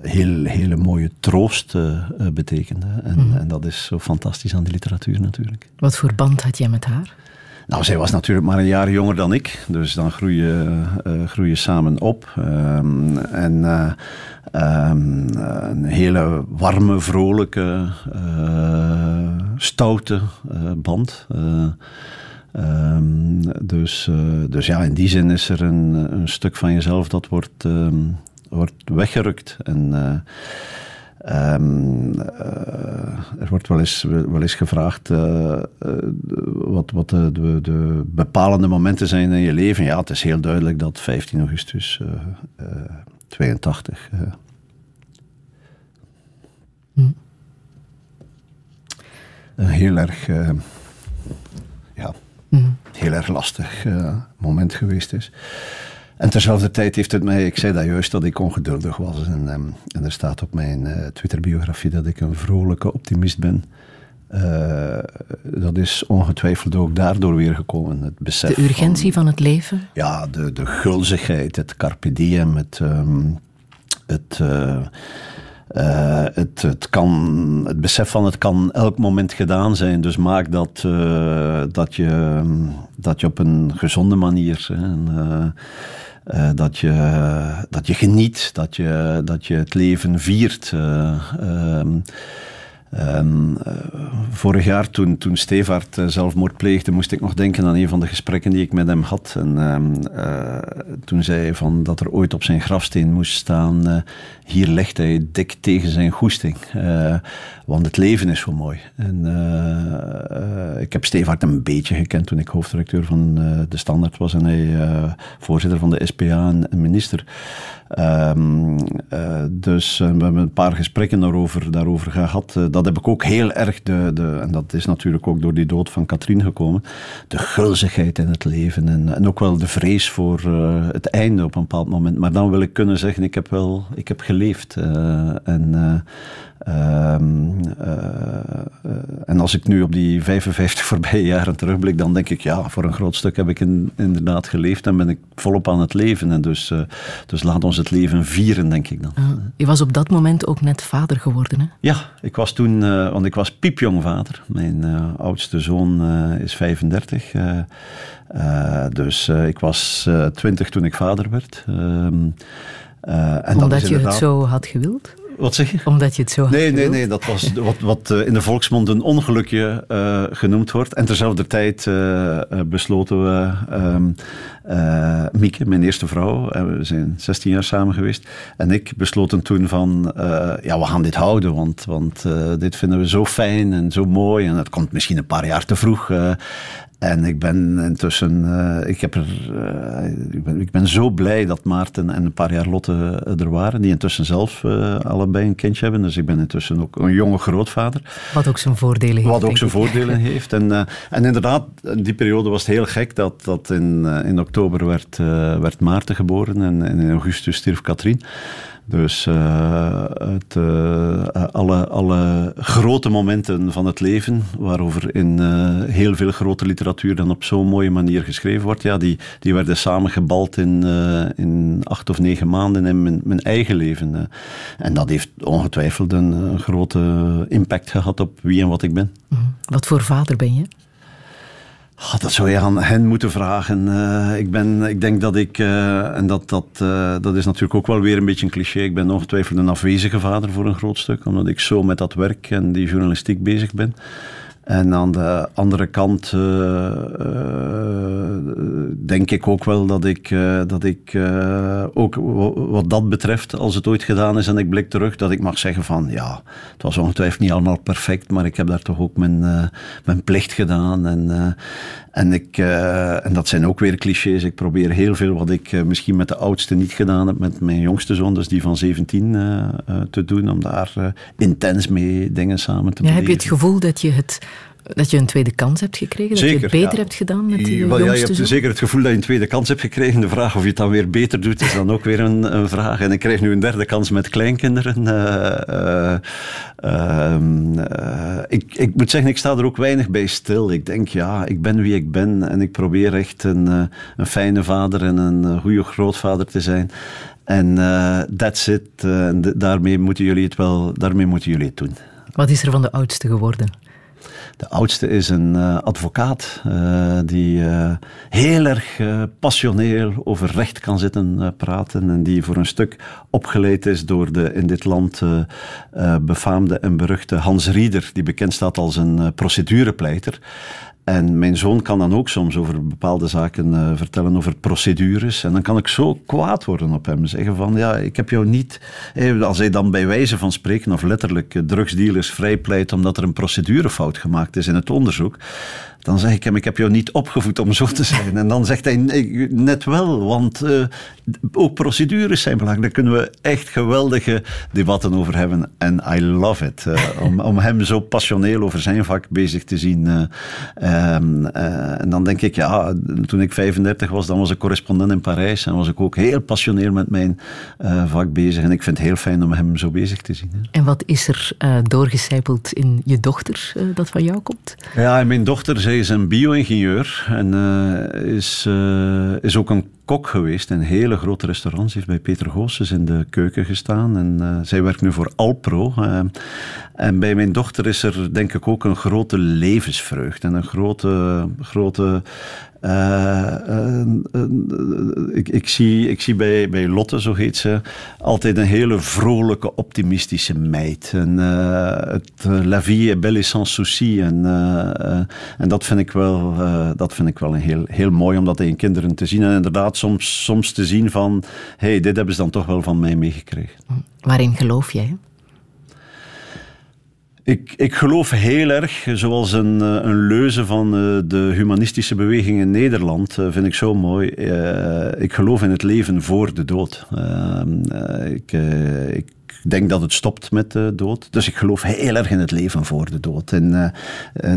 heel, hele mooie troost betekende. En, mm. en dat is zo fantastisch aan de literatuur natuurlijk. Wat voor band had jij met haar? Nou, zij was natuurlijk maar een jaar jonger dan ik. Dus dan groei je, groei je samen op. Um, en uh, um, een hele warme, vrolijke, stoute band. Um, dus, dus ja, in die zin is er een, een stuk van jezelf dat wordt, wordt weggerukt. En Um, uh, er wordt wel eens, wel eens gevraagd uh, uh, wat, wat de, de, de, bepalende momenten zijn in je leven. Ja, het is heel duidelijk dat 15 augustus 82. Hm. Een heel erg, ja, hm. heel erg lastig moment geweest is. En terzelfde tijd heeft het mij, ik zei dat juist, dat ik ongeduldig was. En, um, en er staat op mijn uh, Twitter-biografie dat ik een vrolijke optimist ben. Uh, dat is ongetwijfeld ook daardoor weer gekomen. Het besef de urgentie van, van het leven? Ja, de, de gulzigheid, het carpe diem, het... Um, het uh, uh, het, het, kan, het besef van het kan elk moment gedaan zijn. Dus maak dat, uh, dat, je, dat je op een gezonde manier. En, uh, uh, dat, je, dat je geniet, dat je, dat je het leven viert. Uh, um, uh, vorig jaar, toen, toen Stevaart zelfmoord pleegde, moest ik nog denken aan een van de gesprekken die ik met hem had. En ehm, toen zei hij van dat er ooit op zijn grafsteen moest staan: hier legt hij dik tegen zijn goesting. Want het leven is zo mooi. En ik ik heb Stevaart een beetje gekend toen ik hoofddirecteur van de Standaard was en hij voorzitter van de SPA en, minister. Ehm, dus we hebben een paar gesprekken daarover, daarover gehad. dat heb ik ook heel erg, de, de, en dat is natuurlijk ook door die dood van Katrien gekomen, de gulzigheid in het leven en, en ook wel de vrees voor het einde op een bepaald moment. Maar dan wil ik kunnen zeggen, ik heb wel ik heb geleefd. en Ehm, eh, eh, en als ik nu op die 55 voorbije jaren terugblik, dan denk ik, ja, voor een groot stuk heb ik in, inderdaad geleefd en ben ik volop aan het leven. En dus, uh, dus laat ons het leven vieren, denk ik dan. Je was op dat moment ook net vader geworden, hè? Ja, ik was toen, want ik was piepjong vader. Mijn oudste zoon is 35. dus ik was 20 toen ik vader werd. Ehm, en Omdat je het zo had gewild? Wat zeg je? Omdat je het zo Nee, nee, nee. Dat was wat, wat eh, in de volksmond een ongelukje uh, genoemd wordt. En terzelfde tijd uh, besloten we... Um, Mieke, mijn eerste vrouw, we zijn 16 jaar samen geweest. En ik besloten toen van... ja, we gaan dit houden, want, want dit vinden we zo fijn en zo mooi. En het komt misschien een paar jaar te vroeg. En ik ben intussen, uh, ik, heb er, uh, ik, ben, ik ben zo blij dat Maarten en een paar jaar Lotte er waren, die intussen zelf uh, allebei een kindje hebben. Dus ik ben intussen ook een jonge grootvader. Wat ook zijn voordelen heeft. Wat ook zijn voordelen heeft. En, en inderdaad, in die periode was het heel gek dat, dat in, in oktober werd, werd Maarten geboren en, en in augustus stierf Katrien. Dus uh, het, uh, alle, alle grote momenten van het leven, waarover in uh, heel veel grote literatuur dan op zo'n mooie manier geschreven wordt, ja, die, die werden samengebald in, in acht of negen maanden in mijn, mijn eigen leven. En dat heeft ongetwijfeld een, grote impact gehad op wie en wat ik ben. Wat voor vader ben je? Oh, dat zou je aan hen moeten vragen. Uh, ik, ben, ik denk dat ik, uh, en dat, dat, uh, dat is natuurlijk ook wel weer een beetje een cliché, ik ben ongetwijfeld een afwezige vader voor een groot stuk, omdat ik zo met dat werk en die journalistiek bezig ben. En aan de andere kant uh, denk ik ook wel dat ik, uh, dat ik ook wat dat betreft, als het ooit gedaan is en ik blik terug, dat ik mag zeggen van ja, het was ongetwijfeld niet allemaal perfect, maar ik heb daar toch ook mijn, mijn plicht gedaan. En, en, ik, en dat zijn ook weer clichés. Ik probeer heel veel wat ik misschien met de oudste niet gedaan heb, met mijn jongste zoon, dus die van 17, te doen, om daar intens mee dingen samen te. Ja, heb je het gevoel dat je het dat je een tweede kans hebt gekregen? Dat je het beter hebt gedaan met die ja, Je hebt zeker het gevoel dat je een tweede kans hebt gekregen. De vraag of je het dan weer beter doet, is dan ook weer een, een vraag. En ik krijg nu een derde kans met kleinkinderen. Uh, uh, ik, ik moet zeggen, ik sta er ook weinig bij stil. Ik denk, ja, ik ben wie ik ben. En ik probeer echt een, een fijne vader en een goede grootvader te zijn. En that's it. daarmee, moeten jullie het wel, daarmee moeten jullie het doen. Wat is er van de oudste geworden? De oudste is een uh, advocaat uh, die uh, heel erg passioneel over recht kan zitten praten en die voor een stuk opgeleid is door de in dit land befaamde en beruchte Hans Rieder, die bekend staat als een procedurepleiter. En mijn zoon kan dan ook soms over bepaalde zaken uh, vertellen, over procedures. En dan kan ik zo kwaad worden op hem. Zeggen van, ja, ik heb jou niet... als hij dan bij wijze van spreken, of letterlijk uh, drugsdealers vrijpleit omdat er een procedurefout gemaakt is in het onderzoek, dan zeg ik hem, ik heb jou niet opgevoed om zo te zijn. En dan zegt hij, nee, net wel, want uh, ook procedures zijn belangrijk. Daar kunnen we echt geweldige debatten over hebben. En I love it. Uh, om, om hem zo passioneel over zijn vak bezig te zien. Uh, en dan denk ik, ja, toen ik 35 was, dan was ik correspondent in Parijs. En was ik ook heel passioneel met mijn vak bezig. En ik vind het heel fijn om hem zo bezig te zien. En wat is er doorgecijpeld in je dochter dat van jou komt? Ja, mijn dochter, zij is een bio-ingenieur en uh, is, uh, is ook een kok geweest in hele grote restaurants. Heeft bij Peter Goossens in de keuken gestaan. En uh, zij werkt nu voor Alpro. en bij mijn dochter is er denk ik ook een grote levensvreugde en een grote, grote uh, ik, ik, zie, ik zie bij, bij Lotte, zo heet ze, altijd een hele vrolijke, optimistische meid. En, het, la vie est belle sans souci. En, en dat vind ik wel, dat vind ik wel een heel, heel mooi om dat in kinderen te zien. En inderdaad, soms, soms te zien van, hey, dit hebben ze dan toch wel van mij meegekregen. Waarin geloof jij? Ik, ik geloof heel erg, zoals een, eh, een leuze van eh, de humanistische beweging in Nederland, eh, vind ik zo mooi. ik geloof in het leven voor de dood. Ehm, ik, ik denk dat het stopt met de dood. Dus ik geloof heel erg in het leven voor de dood. En uh,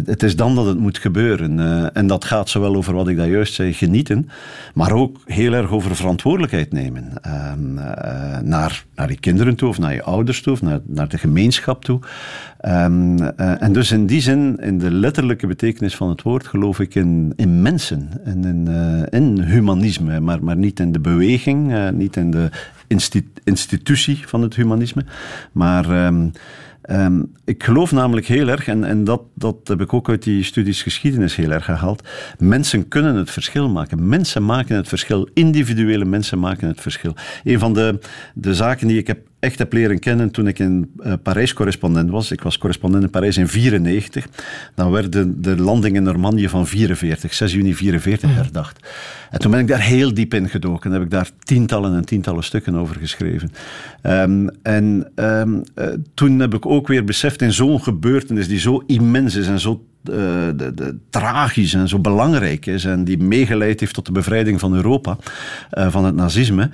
het is dan dat het moet gebeuren. Uh, en dat gaat zowel over wat ik daar juist zei, genieten, maar ook heel erg over verantwoordelijkheid nemen. Uh, naar, naar je kinderen toe, of naar je ouders toe, of naar, naar de gemeenschap toe. Um, en dus in die zin, in de letterlijke betekenis van het woord, geloof ik in, in mensen en in, in humanisme, maar, maar niet in de beweging, niet in de institutie van het humanisme. Maar um, um, ik geloof namelijk heel erg, en, en dat, dat heb ik ook uit die studies geschiedenis heel erg gehaald, mensen kunnen het verschil maken. Mensen maken het verschil. Individuele mensen maken het verschil. Een van de, de zaken die ik heb echt heb leren kennen toen ik in uh, Parijs correspondent was. Ik was correspondent in Parijs in 94. Dan werd de, de landing in Normandië van 44, 6 juni 44 herdacht. En toen ben ik daar heel diep in gedoken. En heb ik daar tientallen en tientallen stukken over geschreven. Um, en um, uh, toen heb ik ook weer beseft in zo'n gebeurtenis die zo immens is en zo uh, de, de, tragisch en zo belangrijk is en die meegeleid heeft tot de bevrijding van Europa uh, van het nazisme,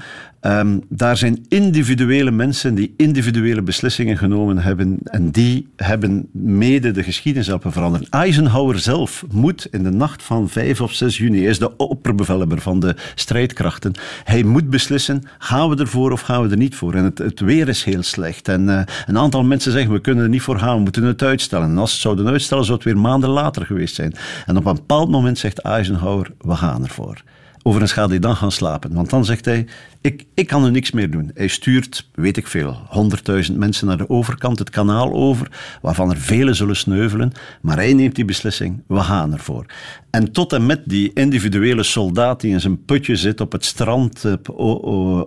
Um, daar zijn individuele mensen die individuele beslissingen genomen hebben en die hebben mede de geschiedenis helpen veranderen. Eisenhower zelf moet in de nacht van 5 of 6 juni, hij is de opperbevelhebber van de strijdkrachten, hij moet beslissen, gaan we ervoor of gaan we er niet voor? En het, weer is heel slecht en uh, een aantal mensen zeggen, we kunnen er niet voor gaan, we moeten het uitstellen. En als ze het zouden uitstellen, zou het weer maanden later geweest zijn. En op een bepaald moment zegt Eisenhower, we gaan ervoor over een schade dan gaan slapen. Want dan zegt hij, ik, ik kan er niks meer doen. Hij stuurt, weet ik veel, honderdduizend mensen naar de overkant, het kanaal over, waarvan er velen zullen sneuvelen. Maar hij neemt die beslissing, we gaan ervoor. En tot en met die individuele soldaat die in zijn putje zit op het strand op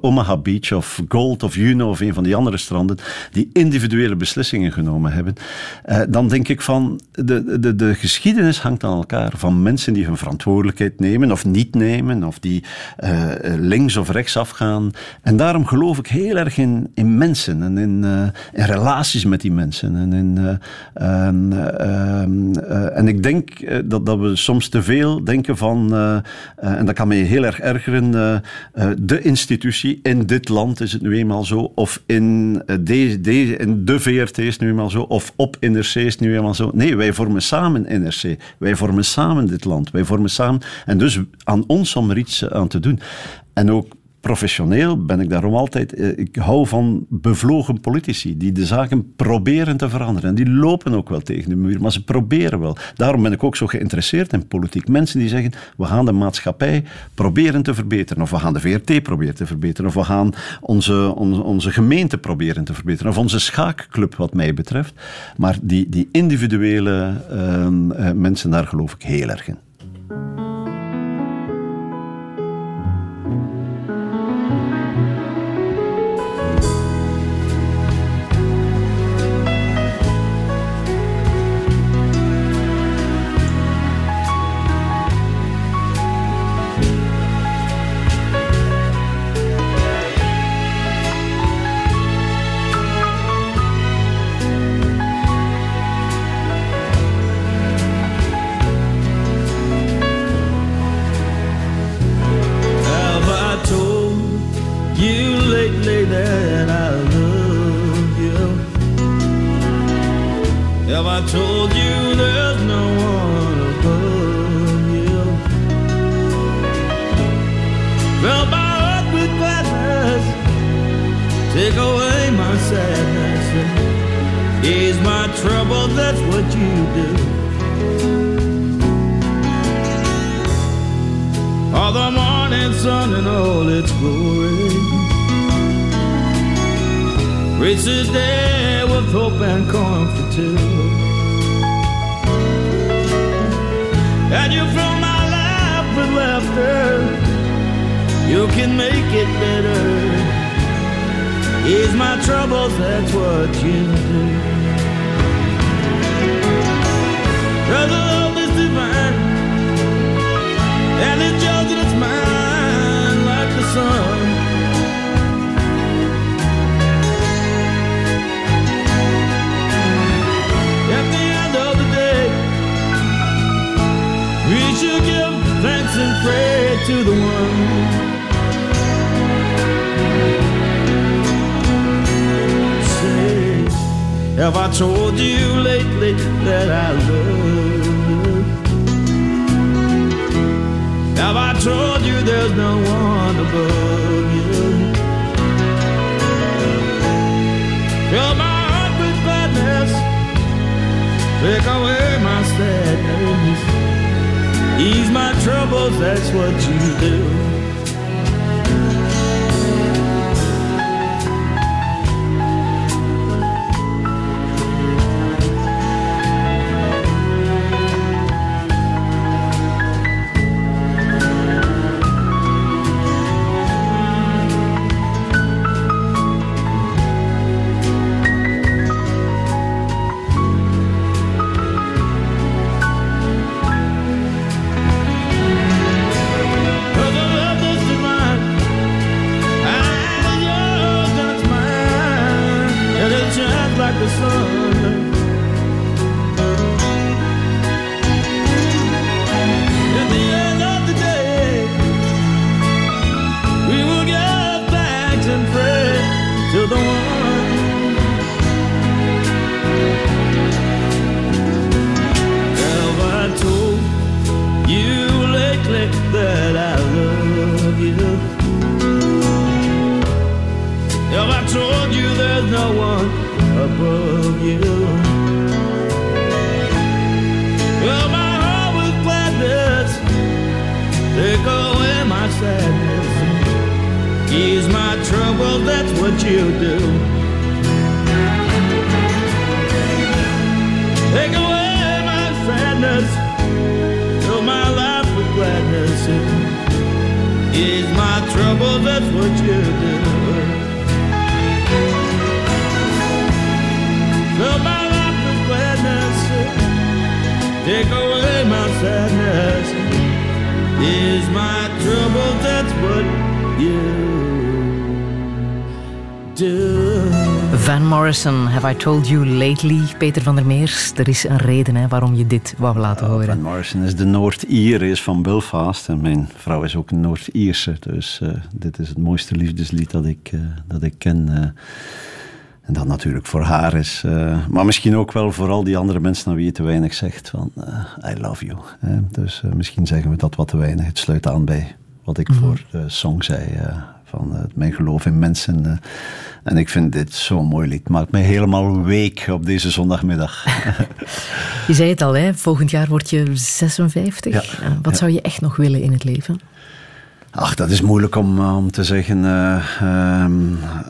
Omaha Beach of Gold of Juno of een van die andere stranden, die individuele beslissingen genomen hebben, eh, dan denk ik van, de, de, de geschiedenis hangt aan elkaar van mensen die hun verantwoordelijkheid nemen of niet nemen, of die uh, links of rechts afgaan. En daarom geloof ik heel erg in, in mensen en in, uh, in relaties met die mensen. En, in, uh, en ik denk dat, dat we soms te veel denken van, en dat kan mij heel erg ergeren, de institutie in dit land is het nu eenmaal zo, of in, deze, deze, in de VRT is het nu eenmaal zo, of op NRC is het nu eenmaal zo. Nee, wij vormen samen NRC. Wij vormen samen dit land. Wij vormen samen. En dus aan ons om er iets aan te doen. En ook professioneel ben ik daarom altijd. Eh, ik hou van bevlogen politici die de zaken proberen te veranderen. En die lopen ook wel tegen de muur, maar ze proberen wel. Daarom ben ik ook zo geïnteresseerd in politiek. Mensen die zeggen: we gaan de maatschappij proberen te verbeteren, of we gaan de VRT proberen te verbeteren, of we gaan onze, onze, gemeente proberen te verbeteren, of onze schaakclub, wat mij betreft. Maar die, die individuele uh, mensen, daar geloof ik heel erg in. Have I Told You Lately? Peter van der Meers, er is een reden hè, waarom je dit wou laten horen. Van Morrison is de Noord-Ier, is van Belfast. En mijn vrouw is ook een Noord-Ierse. Dus eh, dit is het mooiste liefdeslied dat ik, eh, dat ik ken. eh. en dat natuurlijk voor haar is. maar misschien ook wel voor al die andere mensen aan wie je te weinig zegt. Van, I love you. dus misschien zeggen we dat wat te weinig. Het sluit aan bij wat ik Mhm. voor de song zei. van mijn geloof in mensen. En ik vind dit zo'n mooi lied. Het maakt mij helemaal week op deze zondagmiddag. Je zei het al, hè? volgend jaar word je 56. Ja. Eh, Wat zou je echt nog willen in het leven? Ach, dat is moeilijk om, eh, om te zeggen. eh, ehm,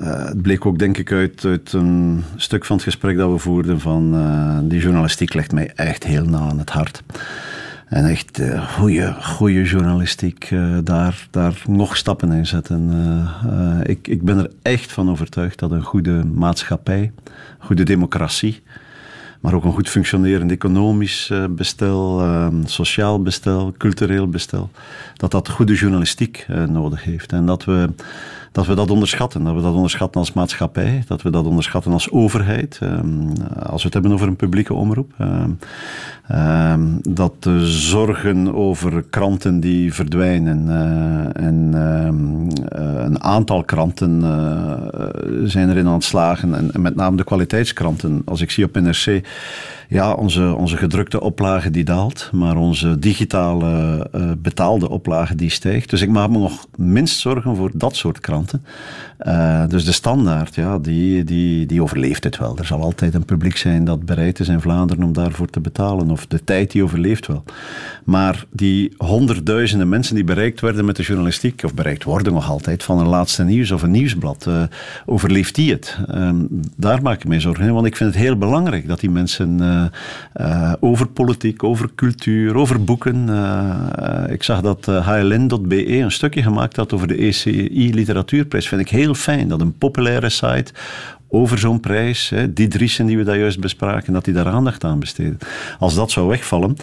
eh, het bleek ook, denk ik, uit, uit een stuk van het gesprek dat we voerden. Van, die journalistiek ligt mij echt heel na aan het hart. En echt eh, goede, goede journalistiek, eh, daar, daar nog stappen in zetten. Eh, ik, ik ben er echt van overtuigd dat een goede maatschappij, goede democratie, maar ook een goed functionerend economisch bestel, eh, sociaal bestel, cultureel bestel, dat dat goede journalistiek nodig heeft. En dat we, dat we dat onderschatten. Dat we dat onderschatten als maatschappij, dat we dat onderschatten als overheid. eh, als we het hebben over een publieke omroep. eh, eh, dat de zorgen over kranten die verdwijnen eh, en eh, een aantal kranten eh, zijn erin aan het slagen. En, en met name de kwaliteitskranten. Als ik zie op NRC, ja, onze, onze gedrukte oplage die daalt, maar onze digitale eh, betaalde oplage die stijgt. Dus ik maak me nog minst zorgen voor dat soort kranten. Eh, dus de standaard, ja, die, die, die overleeft het wel. Er zal altijd een publiek zijn dat bereid is in Vlaanderen om daarvoor te betalen. Of de tijd die overleeft wel. Maar die honderdduizenden mensen die bereikt werden met de journalistiek, of bereikt worden nog altijd van een laatste nieuws of een nieuwsblad, eh, overleeft die het? Ehm, daar maak ik mij zorgen in, want ik vind het heel belangrijk dat die mensen over politiek, over cultuur, over boeken. eh, ik zag dat eh, HLN.be een stukje gemaakt had over de ECI Literatuurprijs. Vind ik heel fijn dat een populaire site over zo'n prijs, hè, die Driessen die we daar juist bespraken, dat die daar aandacht aan besteden. Als dat zou wegvallen,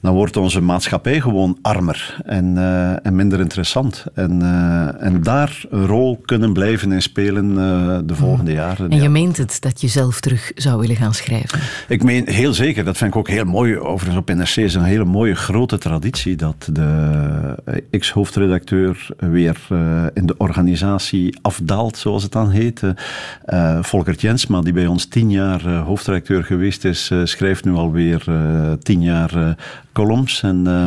dan wordt onze maatschappij gewoon armer en, eh, en minder interessant. En, eh, en daar een rol kunnen blijven in spelen uh, de volgende jaren. En je meent het dat je zelf terug zou willen gaan schrijven? Ik meen heel zeker, dat vind ik ook heel mooi. Overigens op NRC is een hele mooie grote traditie dat de ex-hoofdredacteur weer in de organisatie afdaalt, zoals het dan heet. Volker Jensma, die bij ons tien jaar hoofdredacteur geweest is, schrijft nu alweer tien jaar columns. En, uh,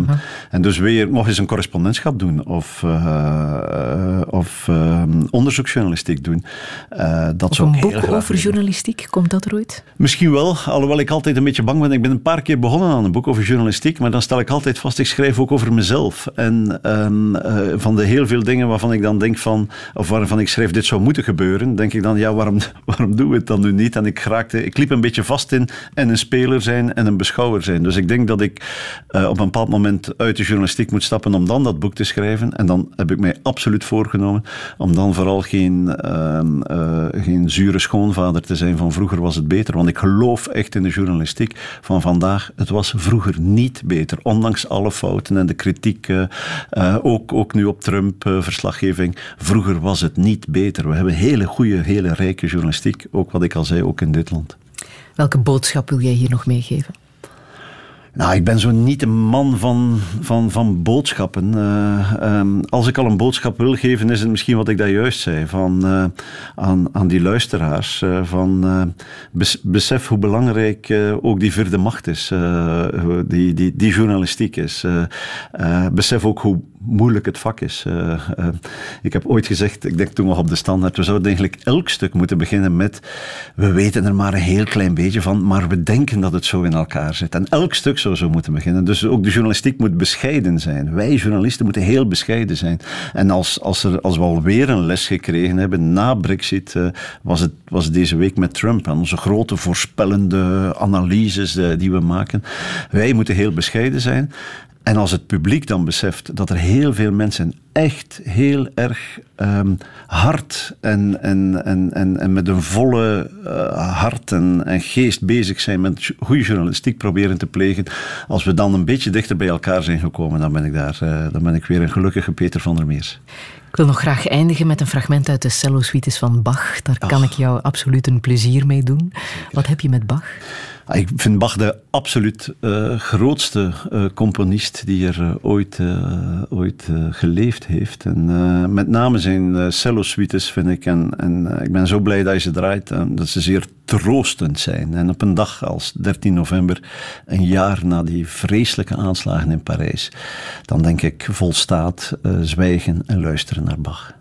en dus weer nog eens een correspondentschap doen of, uh, of uh, onderzoeksjournalistiek doen. dat of een boek over journalistiek, komt dat er ooit? Misschien wel, alhoewel ik altijd een beetje bang ben. Ik ben een paar keer begonnen aan een boek over journalistiek, maar dan stel ik altijd vast, ik schrijf ook over mezelf. En ehm, van de heel veel dingen waarvan ik dan denk van, of waarvan ik schrijf, dit zou moeten gebeuren, denk ik dan, ja, waarom, waarom doen we het dan nu niet? En ik raakte, ik liep een beetje vast in en een speler zijn en een beschouwer zijn. Dus ik denk dat ik uh, op een bepaald moment uit de journalistiek moet stappen om dan dat boek te schrijven. En dan heb ik mij absoluut voorgenomen om dan vooral geen, uh, uh, geen zure schoonvader te zijn van vroeger was het beter. Want ik geloof echt in de journalistiek van vandaag. Het was vroeger niet beter. Ondanks alle fouten en de kritiek, uh, ook, ook nu op Trump-verslaggeving. vroeger was het niet beter. We hebben hele goede, hele rijke journalistiek. Ook wat ik al zei, ook in dit land. Welke boodschap wil jij hier nog meegeven? Nou, ik ben zo niet een man van, van, van boodschappen. Uh, um, als ik al een boodschap wil geven, is het misschien wat ik daar juist zei. Van, uh, aan, aan die luisteraars. Uh, van, bes, besef hoe belangrijk ook die vierde macht is. die, die, die journalistiek is. besef ook hoe moeilijk het vak is. ik heb ooit gezegd, ik denk toen nog op de standaard, we zouden eigenlijk elk stuk moeten beginnen met we weten er maar een heel klein beetje van, maar we denken dat het zo in elkaar zit. En elk stuk zo zou moeten beginnen. Dus ook de journalistiek moet bescheiden zijn. Wij journalisten moeten heel bescheiden zijn. En als, als, er, als we alweer een les gekregen hebben na Brexit, uh, was, het, was deze week met Trump en onze grote voorspellende analyses die we maken. Wij moeten heel bescheiden zijn. En als het publiek dan beseft dat er heel veel mensen echt heel erg um, hard en, en, en, en, en met een volle uh, hart en, en, geest bezig zijn met goede journalistiek proberen te plegen, als we dan een beetje dichter bij elkaar zijn gekomen, dan ben ik, daar, uh, dan ben ik weer een gelukkige Peter van der Meers. Ik wil nog graag eindigen met een fragment uit de cello-suites van Bach. Daar kan ik jou absoluut een plezier mee doen. Wat heb je met Bach? Ah, ik vind Bach de absoluut uh, grootste uh, componist die er uh, ooit, ooit geleefd heeft. En met name zijn cello-suites vind ik, en, en ik ben zo blij dat je ze draait, dat ze zeer troostend zijn. En op een dag als 13 november, een jaar na die vreselijke aanslagen in Parijs, dan denk ik volstaat zwijgen en luisteren naar Bach.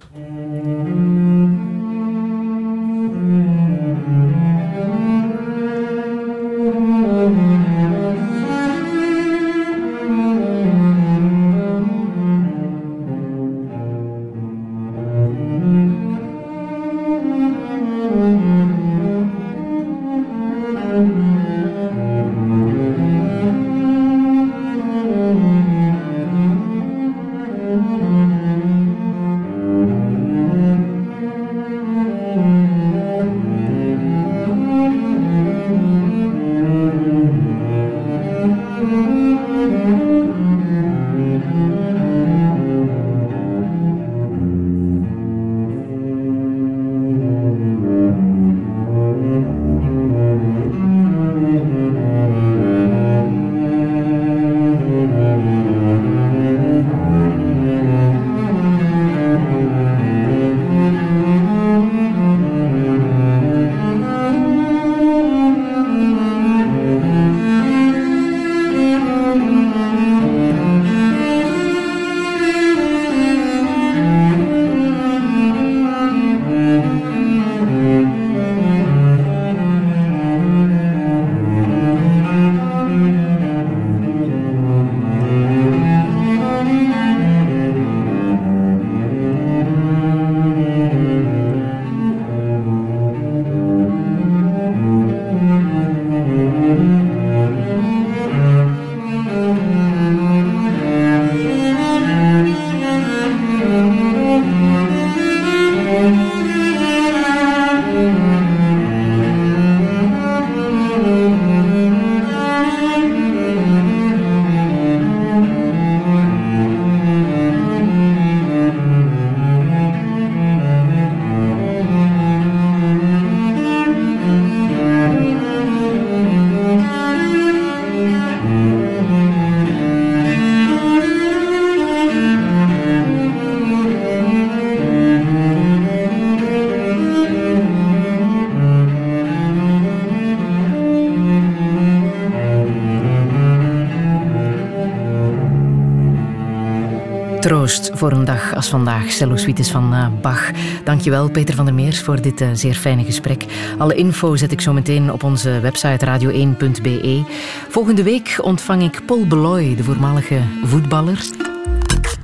Troost voor een dag als vandaag. Cello suites van uh, Bach. Dankjewel Peter van der Meers voor dit uh, zeer fijne gesprek. Alle info zet ik zo meteen op onze website radio1.be. Volgende week ontvang ik Paul Beloy, de voormalige voetballer.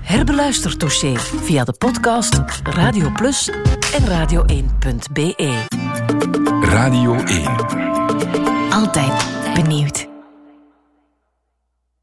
Herbeluister Touché via de podcast Radio Plus en radio1.be. Radio 1. Altijd benieuwd.